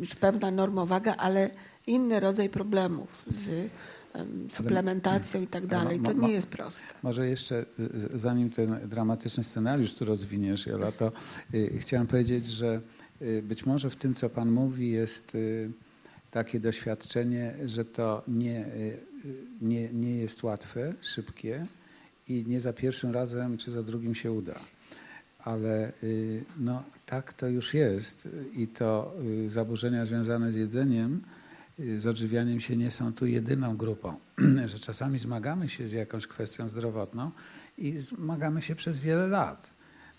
już pewna normowaga, ale inny rodzaj problemów z em, suplementacją i tak Ale dalej. To nie jest proste. Może jeszcze, y, zanim ten dramatyczny scenariusz tu rozwiniesz, Jola, to y, chciałem powiedzieć, że y, być może w tym, co Pan mówi, jest y, takie doświadczenie, że to nie, y, nie, nie jest łatwe, szybkie i nie za pierwszym razem czy za drugim się uda. Ale y, no, tak to już jest i to y, zaburzenia związane z jedzeniem, y, z odżywianiem się nie są tu jedyną grupą, że czasami zmagamy się z jakąś kwestią zdrowotną i zmagamy się przez wiele lat.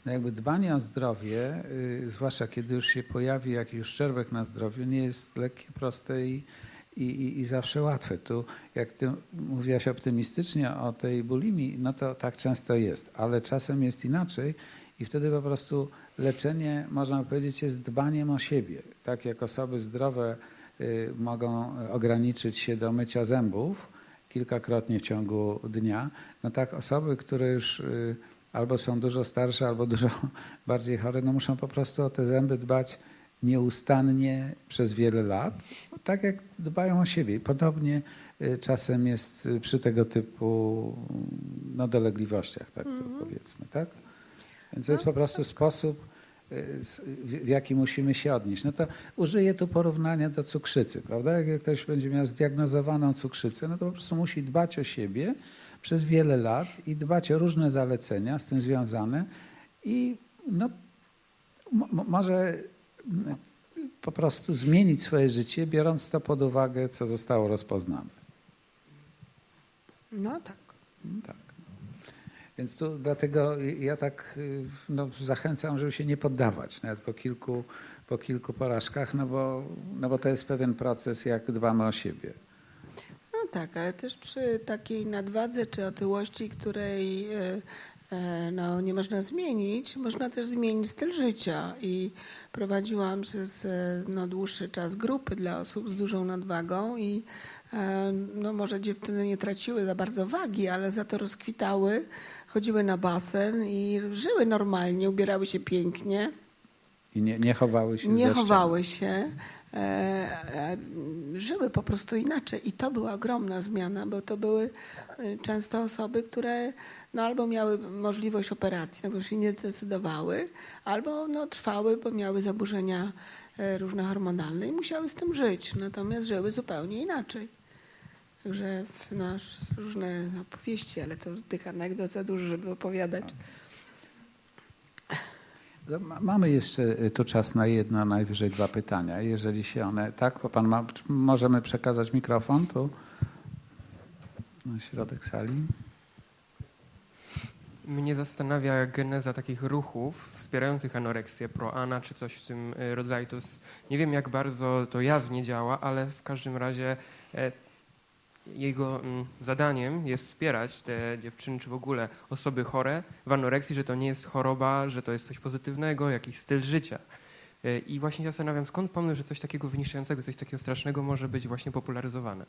No jakby dbanie o zdrowie, zwłaszcza kiedy już się pojawi jakiś uszczerbek na zdrowiu, nie jest lekkie, proste i, i, i, i zawsze łatwe. Tu, jak ty mówiłaś optymistycznie o tej bulimii, no to tak często jest, ale czasem jest inaczej i wtedy po prostu leczenie, można powiedzieć, jest dbaniem o siebie. Tak jak osoby zdrowe y, mogą ograniczyć się do mycia zębów kilkakrotnie w ciągu dnia, no tak osoby, które już y, albo są dużo starsze, albo dużo bardziej chore, no muszą po prostu o te zęby dbać nieustannie przez wiele lat, tak jak dbają o siebie. Podobnie y, czasem jest y, przy tego typu no, dolegliwościach, tak to powiedzmy. Tak? Więc to jest po prostu sposób, y, w jaki musimy się odnieść. No to użyję tu porównania do cukrzycy, prawda? Jak ktoś będzie miał zdiagnozowaną cukrzycę, no to po prostu musi dbać o siebie przez wiele lat i dbać o różne zalecenia z tym związane i no, mo- mo- może mm, po prostu zmienić swoje życie, biorąc to pod uwagę, co zostało rozpoznane. No tak. Tak. Więc tu dlatego ja tak no, zachęcam, żeby się nie poddawać, nawet po kilku, po kilku porażkach, no bo, no bo to jest pewien proces, jak dbamy o siebie. No tak, ale też przy takiej nadwadze czy otyłości, której e, no, nie można zmienić, można też zmienić styl życia. I prowadziłam przez e, no, dłuższy czas grupy dla osób z dużą nadwagą i e, no, może dziewczyny nie traciły za bardzo wagi, ale za to rozkwitały, chodziły na basen i żyły normalnie, ubierały się pięknie. I nie, nie chowały się Nie chowały się, e, e, żyły po prostu inaczej. I to była ogromna zmiana, bo to były e, często osoby, które no, albo miały możliwość operacji, na którą się nie decydowały, albo no, trwały, bo miały zaburzenia e, różne hormonalne i musiały z tym żyć. Natomiast żyły zupełnie inaczej. Także w nasz różne opowieści, ale to tych anegdot za dużo, żeby opowiadać. No, ma- Mamy jeszcze y, tu czas na jedno, najwyżej dwa pytania. Jeżeli się one, tak, bo pan ma, możemy przekazać mikrofon tu na środek sali. Mnie zastanawia geneza takich ruchów wspierających anoreksję, proana czy coś w tym e, rodzaju. To jest, nie wiem, jak bardzo to jawnie działa, ale w każdym razie e, jego mm, zadaniem jest wspierać te dziewczyny, czy w ogóle osoby chore w anoreksji, że to nie jest choroba, że to jest coś pozytywnego, jakiś styl życia. E, I właśnie się zastanawiam, skąd pomysł, że coś takiego wyniszczającego, coś takiego strasznego może być właśnie popularyzowane.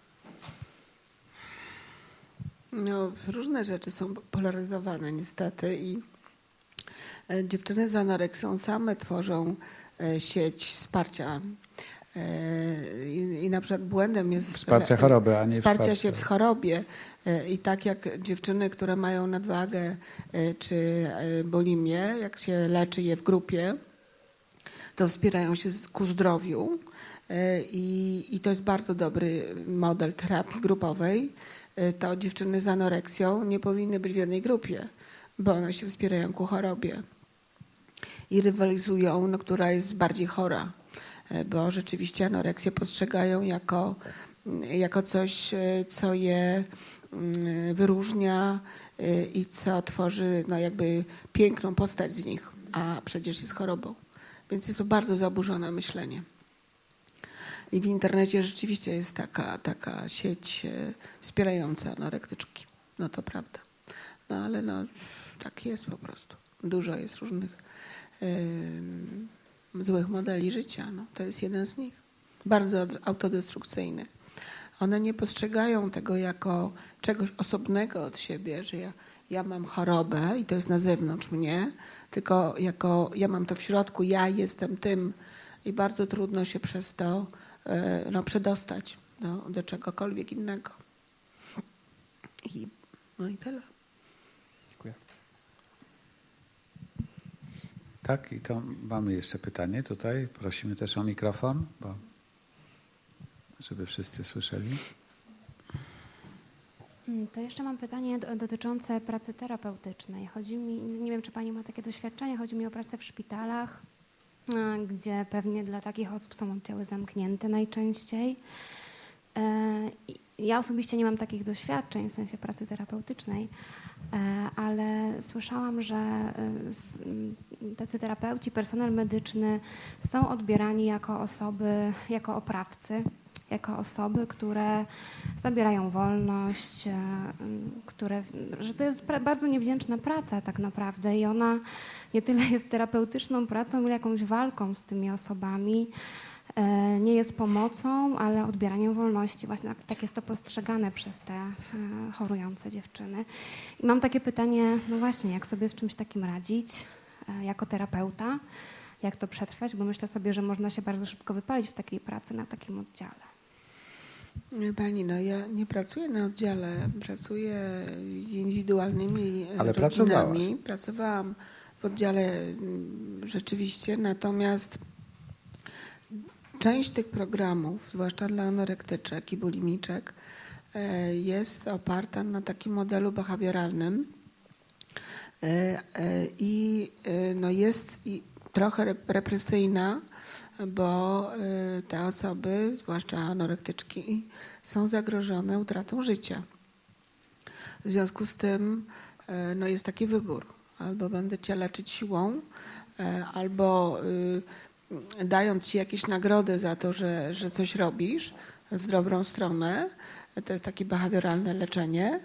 No, różne rzeczy są polaryzowane niestety i e, dziewczyny z anoreksją same tworzą e, sieć wsparcia. E, I, i na przykład błędem jest Wsparcia choroby, a nie wsparcia wsparcia. się w chorobie. I tak jak dziewczyny, które mają nadwagę czy bulimię, jak się leczy je w grupie, to wspierają się ku zdrowiu. I, I to jest bardzo dobry model terapii grupowej. E, To dziewczyny z anoreksją nie powinny być w jednej grupie, bo one się wspierają ku chorobie i rywalizują, no, która jest bardziej chora, E, bo rzeczywiście anoreksję postrzegają jako, jako coś, co je wyróżnia i co tworzy no, jakby piękną postać z nich, a przecież jest chorobą. Więc jest to bardzo zaburzone myślenie. I w internecie rzeczywiście jest taka, taka sieć e, wspierająca anorektyczki. No to prawda. No ale no, tak jest po prostu. Dużo jest różnych em, złych modeli życia. No, to jest jeden z nich. Bardzo od- autodestrukcyjny. One nie postrzegają tego jako czegoś osobnego od siebie, że ja, ja mam chorobę i to jest na zewnątrz mnie, tylko jako ja mam to w środku, ja jestem tym i bardzo trudno się przez to no, przedostać do, do czegokolwiek innego. I, no i tyle. Dziękuję. Tak, i to mamy jeszcze pytanie tutaj. Prosimy też o mikrofon, bo żeby wszyscy słyszeli. Mm, To jeszcze mam pytanie do, dotyczące pracy terapeutycznej. Chodzi mi, nie wiem, czy Pani ma takie doświadczenie, chodzi mi o pracę w szpitalach, gdzie pewnie dla takich osób są oddziały zamknięte najczęściej. E, Ja osobiście nie mam takich doświadczeń w sensie pracy terapeutycznej, e, ale słyszałam, że e, tacy terapeuci, personel medyczny są odbierani jako osoby, jako oprawcy, jako osoby, które zabierają wolność, e, które, że to jest bardzo niewdzięczna praca tak naprawdę i ona nie tyle jest terapeutyczną pracą, ile jakąś walką z tymi osobami. E, Nie jest pomocą, ale odbieraniem wolności. Właśnie tak, tak jest to postrzegane przez te e, chorujące dziewczyny. I mam takie pytanie, no właśnie, jak sobie z czymś takim radzić jako terapeuta? jak to przetrwać, bo myślę sobie, że można się bardzo szybko wypalić w takiej pracy na takim oddziale. Pani, no ja nie pracuję na oddziale, pracuję z indywidualnymi e, Ale rodzinami. Pracowałam w oddziale mm, rzeczywiście, natomiast część tych programów, zwłaszcza dla anorektyczek i bulimiczek, e, jest oparta na takim modelu behawioralnym e, i no jest trochę rep- represyjna, bo e, te osoby, zwłaszcza anorektyczki, są zagrożone utratą życia. W związku z tym e, no jest taki wybór. Albo będę cię leczyć siłą, e, albo y, dając ci jakieś nagrody za to, że, że coś robisz w dobrą stronę. To jest takie behawioralne leczenie.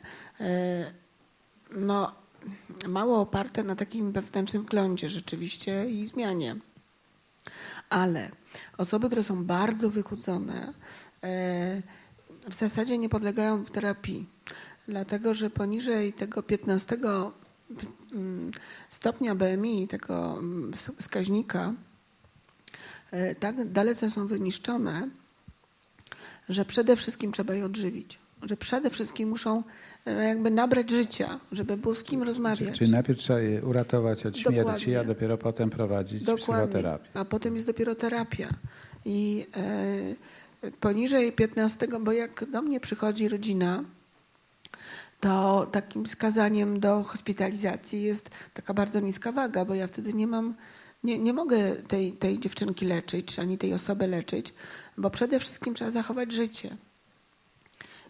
No, mało oparte na takim wewnętrznym wglądzie rzeczywiście i zmianie. Ale osoby, które są bardzo wychudzone, e, w zasadzie nie podlegają terapii, dlatego że poniżej tego 15 mm, stopnia BMI, tego mm, wskaźnika, e, tak dalece są wyniszczone, że przede wszystkim trzeba je odżywić. Że przede wszystkim muszą jakby nabrać życia, żeby było z kim rozmawiać. Czyli najpierw trzeba je uratować od śmierci, Dokładnie. a dopiero potem prowadzić psychoterapię. A potem jest dopiero terapia. I e, poniżej 15, bo jak do mnie przychodzi rodzina, to takim wskazaniem do hospitalizacji jest taka bardzo niska waga, bo ja wtedy nie mam, nie, nie mogę tej, tej dziewczynki leczyć, ani tej osoby leczyć, bo przede wszystkim trzeba zachować życie.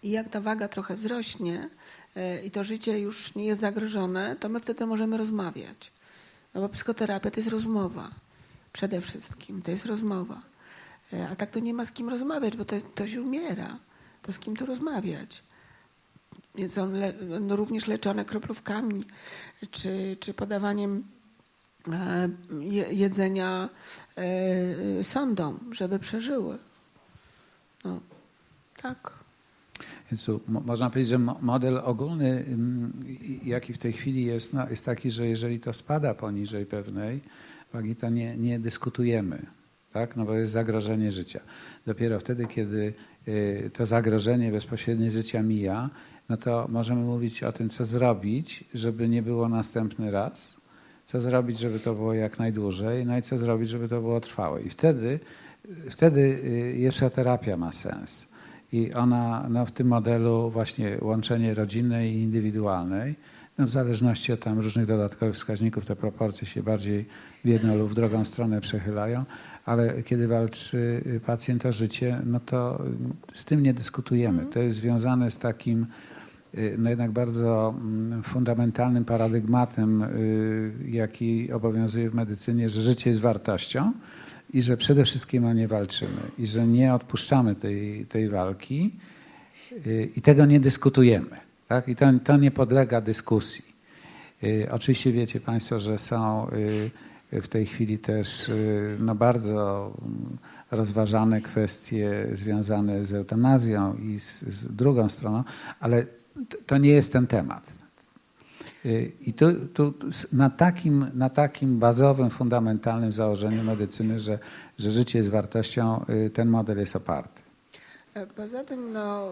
I jak ta waga trochę wzrośnie e, i to życie już nie jest zagrożone, to my wtedy możemy rozmawiać. No bo psychoterapia to jest rozmowa. Przede wszystkim to jest rozmowa. E, A tak to nie ma z kim rozmawiać, bo to, to się umiera. To z kim tu rozmawiać? Więc on, le, on również leczone kroplówkami czy, czy podawaniem e, je, jedzenia e, sądom, żeby przeżyły. No, tak. Więc tu mo- można powiedzieć, że mo- model ogólny, i- jaki w tej chwili jest, no, jest taki, że jeżeli to spada poniżej pewnej wagi, to nie, nie dyskutujemy, tak? no bo jest zagrożenie życia. Dopiero wtedy, kiedy y, to zagrożenie bezpośrednie życia mija, no to możemy mówić o tym, co zrobić, żeby nie było następny raz, co zrobić, żeby to było jak najdłużej, no i co zrobić, żeby to było trwałe. I wtedy, wtedy y, jeszcze terapia ma sens. I ona no, w tym modelu właśnie łączenie rodzinnej i indywidualnej, no, w zależności od tam różnych dodatkowych wskaźników, te proporcje się bardziej w jedną lub w drugą stronę przechylają, ale kiedy walczy y, pacjent o życie, no to y, z tym nie dyskutujemy. To jest związane z takim y, no jednak bardzo mm, fundamentalnym paradygmatem, jaki obowiązuje w medycynie, że życie jest wartością i że przede wszystkim o nie walczymy i że nie odpuszczamy tej, tej walki y, i tego nie dyskutujemy. Tak? I to, to nie podlega dyskusji. Y, Oczywiście wiecie Państwo, że są y, w tej chwili też no bardzo rozważane kwestie związane z eutanazją i z, z drugą stroną, ale to nie jest ten temat. Y, I tu, tu na, takim, na takim bazowym, fundamentalnym założeniu medycyny, że, że życie jest wartością, y, ten model jest oparty. E, Poza tym no,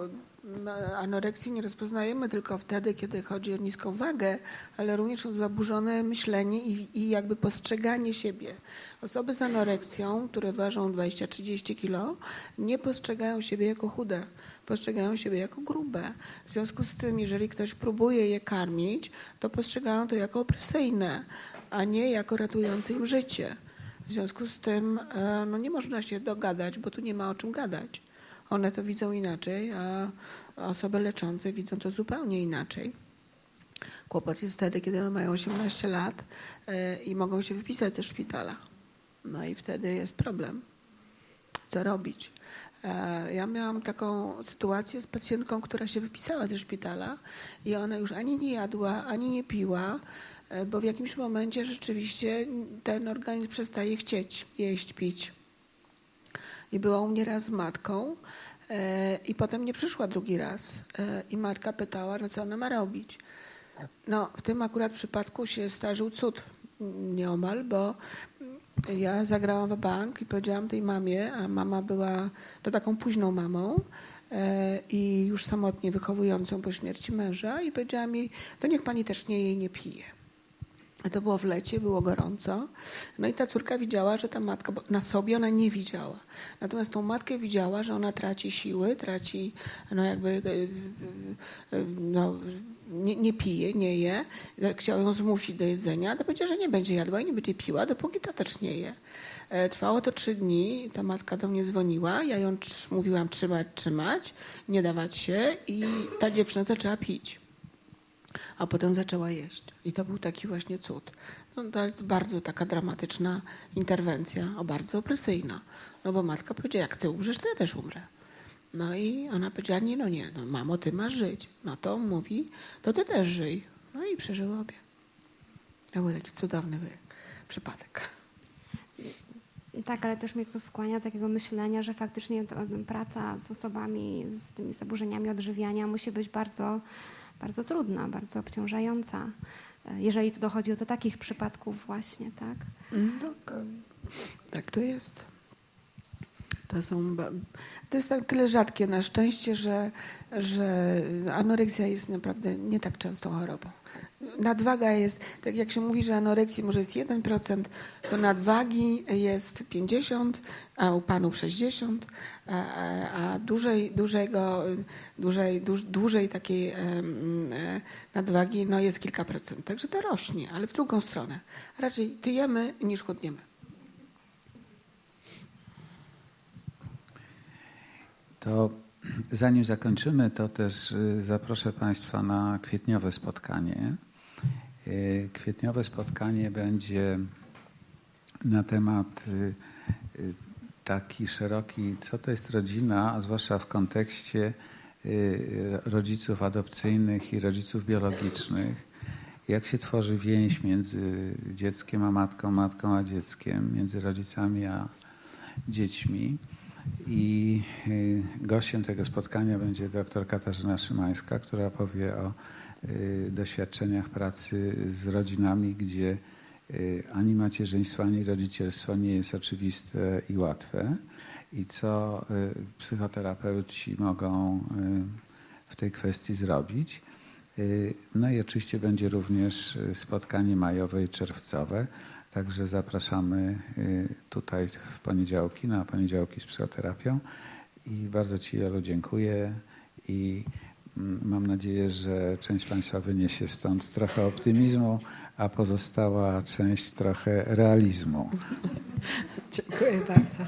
anoreksji nie rozpoznajemy tylko wtedy, kiedy chodzi o niską wagę, ale również o zaburzone myślenie i, i jakby postrzeganie siebie. Osoby z anoreksją, które ważą 20-30 kilo, nie postrzegają siebie jako chude, postrzegają siebie jako grube. W związku z tym, jeżeli ktoś próbuje je karmić, to postrzegają to jako opresyjne, a nie jako ratujące im życie. W związku z tym e, no, nie można się dogadać, bo tu nie ma o czym gadać. One to widzą inaczej, a osoby leczące widzą to zupełnie inaczej. Kłopot jest wtedy, kiedy one mają 18 lat e, i mogą się wypisać ze szpitala. No i wtedy jest problem. Co robić? E, Ja miałam taką sytuację z pacjentką, która się wypisała ze szpitala i ona już ani nie jadła, ani nie piła, e, bo w jakimś momencie rzeczywiście ten organizm przestaje chcieć jeść, pić. I była u mnie raz z matką e, i potem nie przyszła drugi raz. I matka pytała, no co ona ma robić. No w tym akurat przypadku się zdarzył cud nieomal, bo Ja zagrałam w bank i powiedziałam tej mamie, a mama była to taką późną mamą e, i już samotnie wychowującą po śmierci męża i powiedziałam jej, to niech pani też nie jej nie pije. To było w lecie, było gorąco. No i ta córka widziała, że ta matka, bo na sobie ona nie widziała. Natomiast tą matkę widziała, że ona traci siły, traci, no jakby, e, e, e, no, nie, nie pije, nie je. Chciał ją zmusić do jedzenia, to powiedziała, że nie będzie jadła i nie będzie piła, dopóki ta też nie je. E, Trwało to trzy dni, ta matka do mnie dzwoniła, ja ją mówiłam trzymać, trzymać, nie dawać się i ta dziewczyna zaczęła pić a potem zaczęła jeść. I to był taki właśnie cud. No, bardzo taka dramatyczna interwencja, o bardzo opresyjna. No bo matka powiedziała, jak ty umrzesz, to ja też umrę. No i ona powiedziała, nie, no nie, no mamo, ty masz żyć. No to mówi, to ty też żyj. No i przeżyły obie. To był taki cudowny przypadek. Tak, ale też mnie to skłania do takiego myślenia, że faktycznie to, praca z osobami z tymi zaburzeniami odżywiania musi być bardzo, bardzo trudna, bardzo obciążająca, jeżeli to dochodzi do takich przypadków właśnie, tak? Tak, tak to jest. To, są, to jest tak tyle rzadkie na szczęście, że, że anoreksja jest naprawdę nie tak częstą chorobą. Nadwaga jest, tak jak się mówi, że anoreksji może jest 1%, to nadwagi jest 50, a u panów 60, a, a, a dłużej, dużego, dłużej, dłuż, dłużej takiej e, nadwagi no jest kilka procent. Także to rośnie, ale w drugą stronę. Raczej tyjemy niż chudniemy. To zanim zakończymy, to też y, zaproszę Państwa na kwietniowe spotkanie. Y, Kwietniowe spotkanie będzie na temat y, taki szeroki, co to jest rodzina, a zwłaszcza w kontekście rodziców adopcyjnych i rodziców biologicznych. Jak się tworzy więź między dzieckiem a matką, matką a dzieckiem, między rodzicami a dziećmi. I y, gościem tego spotkania będzie dr Katarzyna Szymańska, która powie o y, doświadczeniach pracy z rodzinami, gdzie y, ani macierzyństwo, ani rodzicielstwo nie jest oczywiste i łatwe. I co psychoterapeuci mogą w tej kwestii zrobić. No i oczywiście będzie również spotkanie majowe i czerwcowe. Także zapraszamy y, tutaj w poniedziałki, na poniedziałki z psychoterapią. I bardzo Ci, Jolu, dziękuję. I mm, mam nadzieję, że część Państwa wyniesie stąd trochę optymizmu, a pozostała część trochę realizmu. Dziękuję bardzo.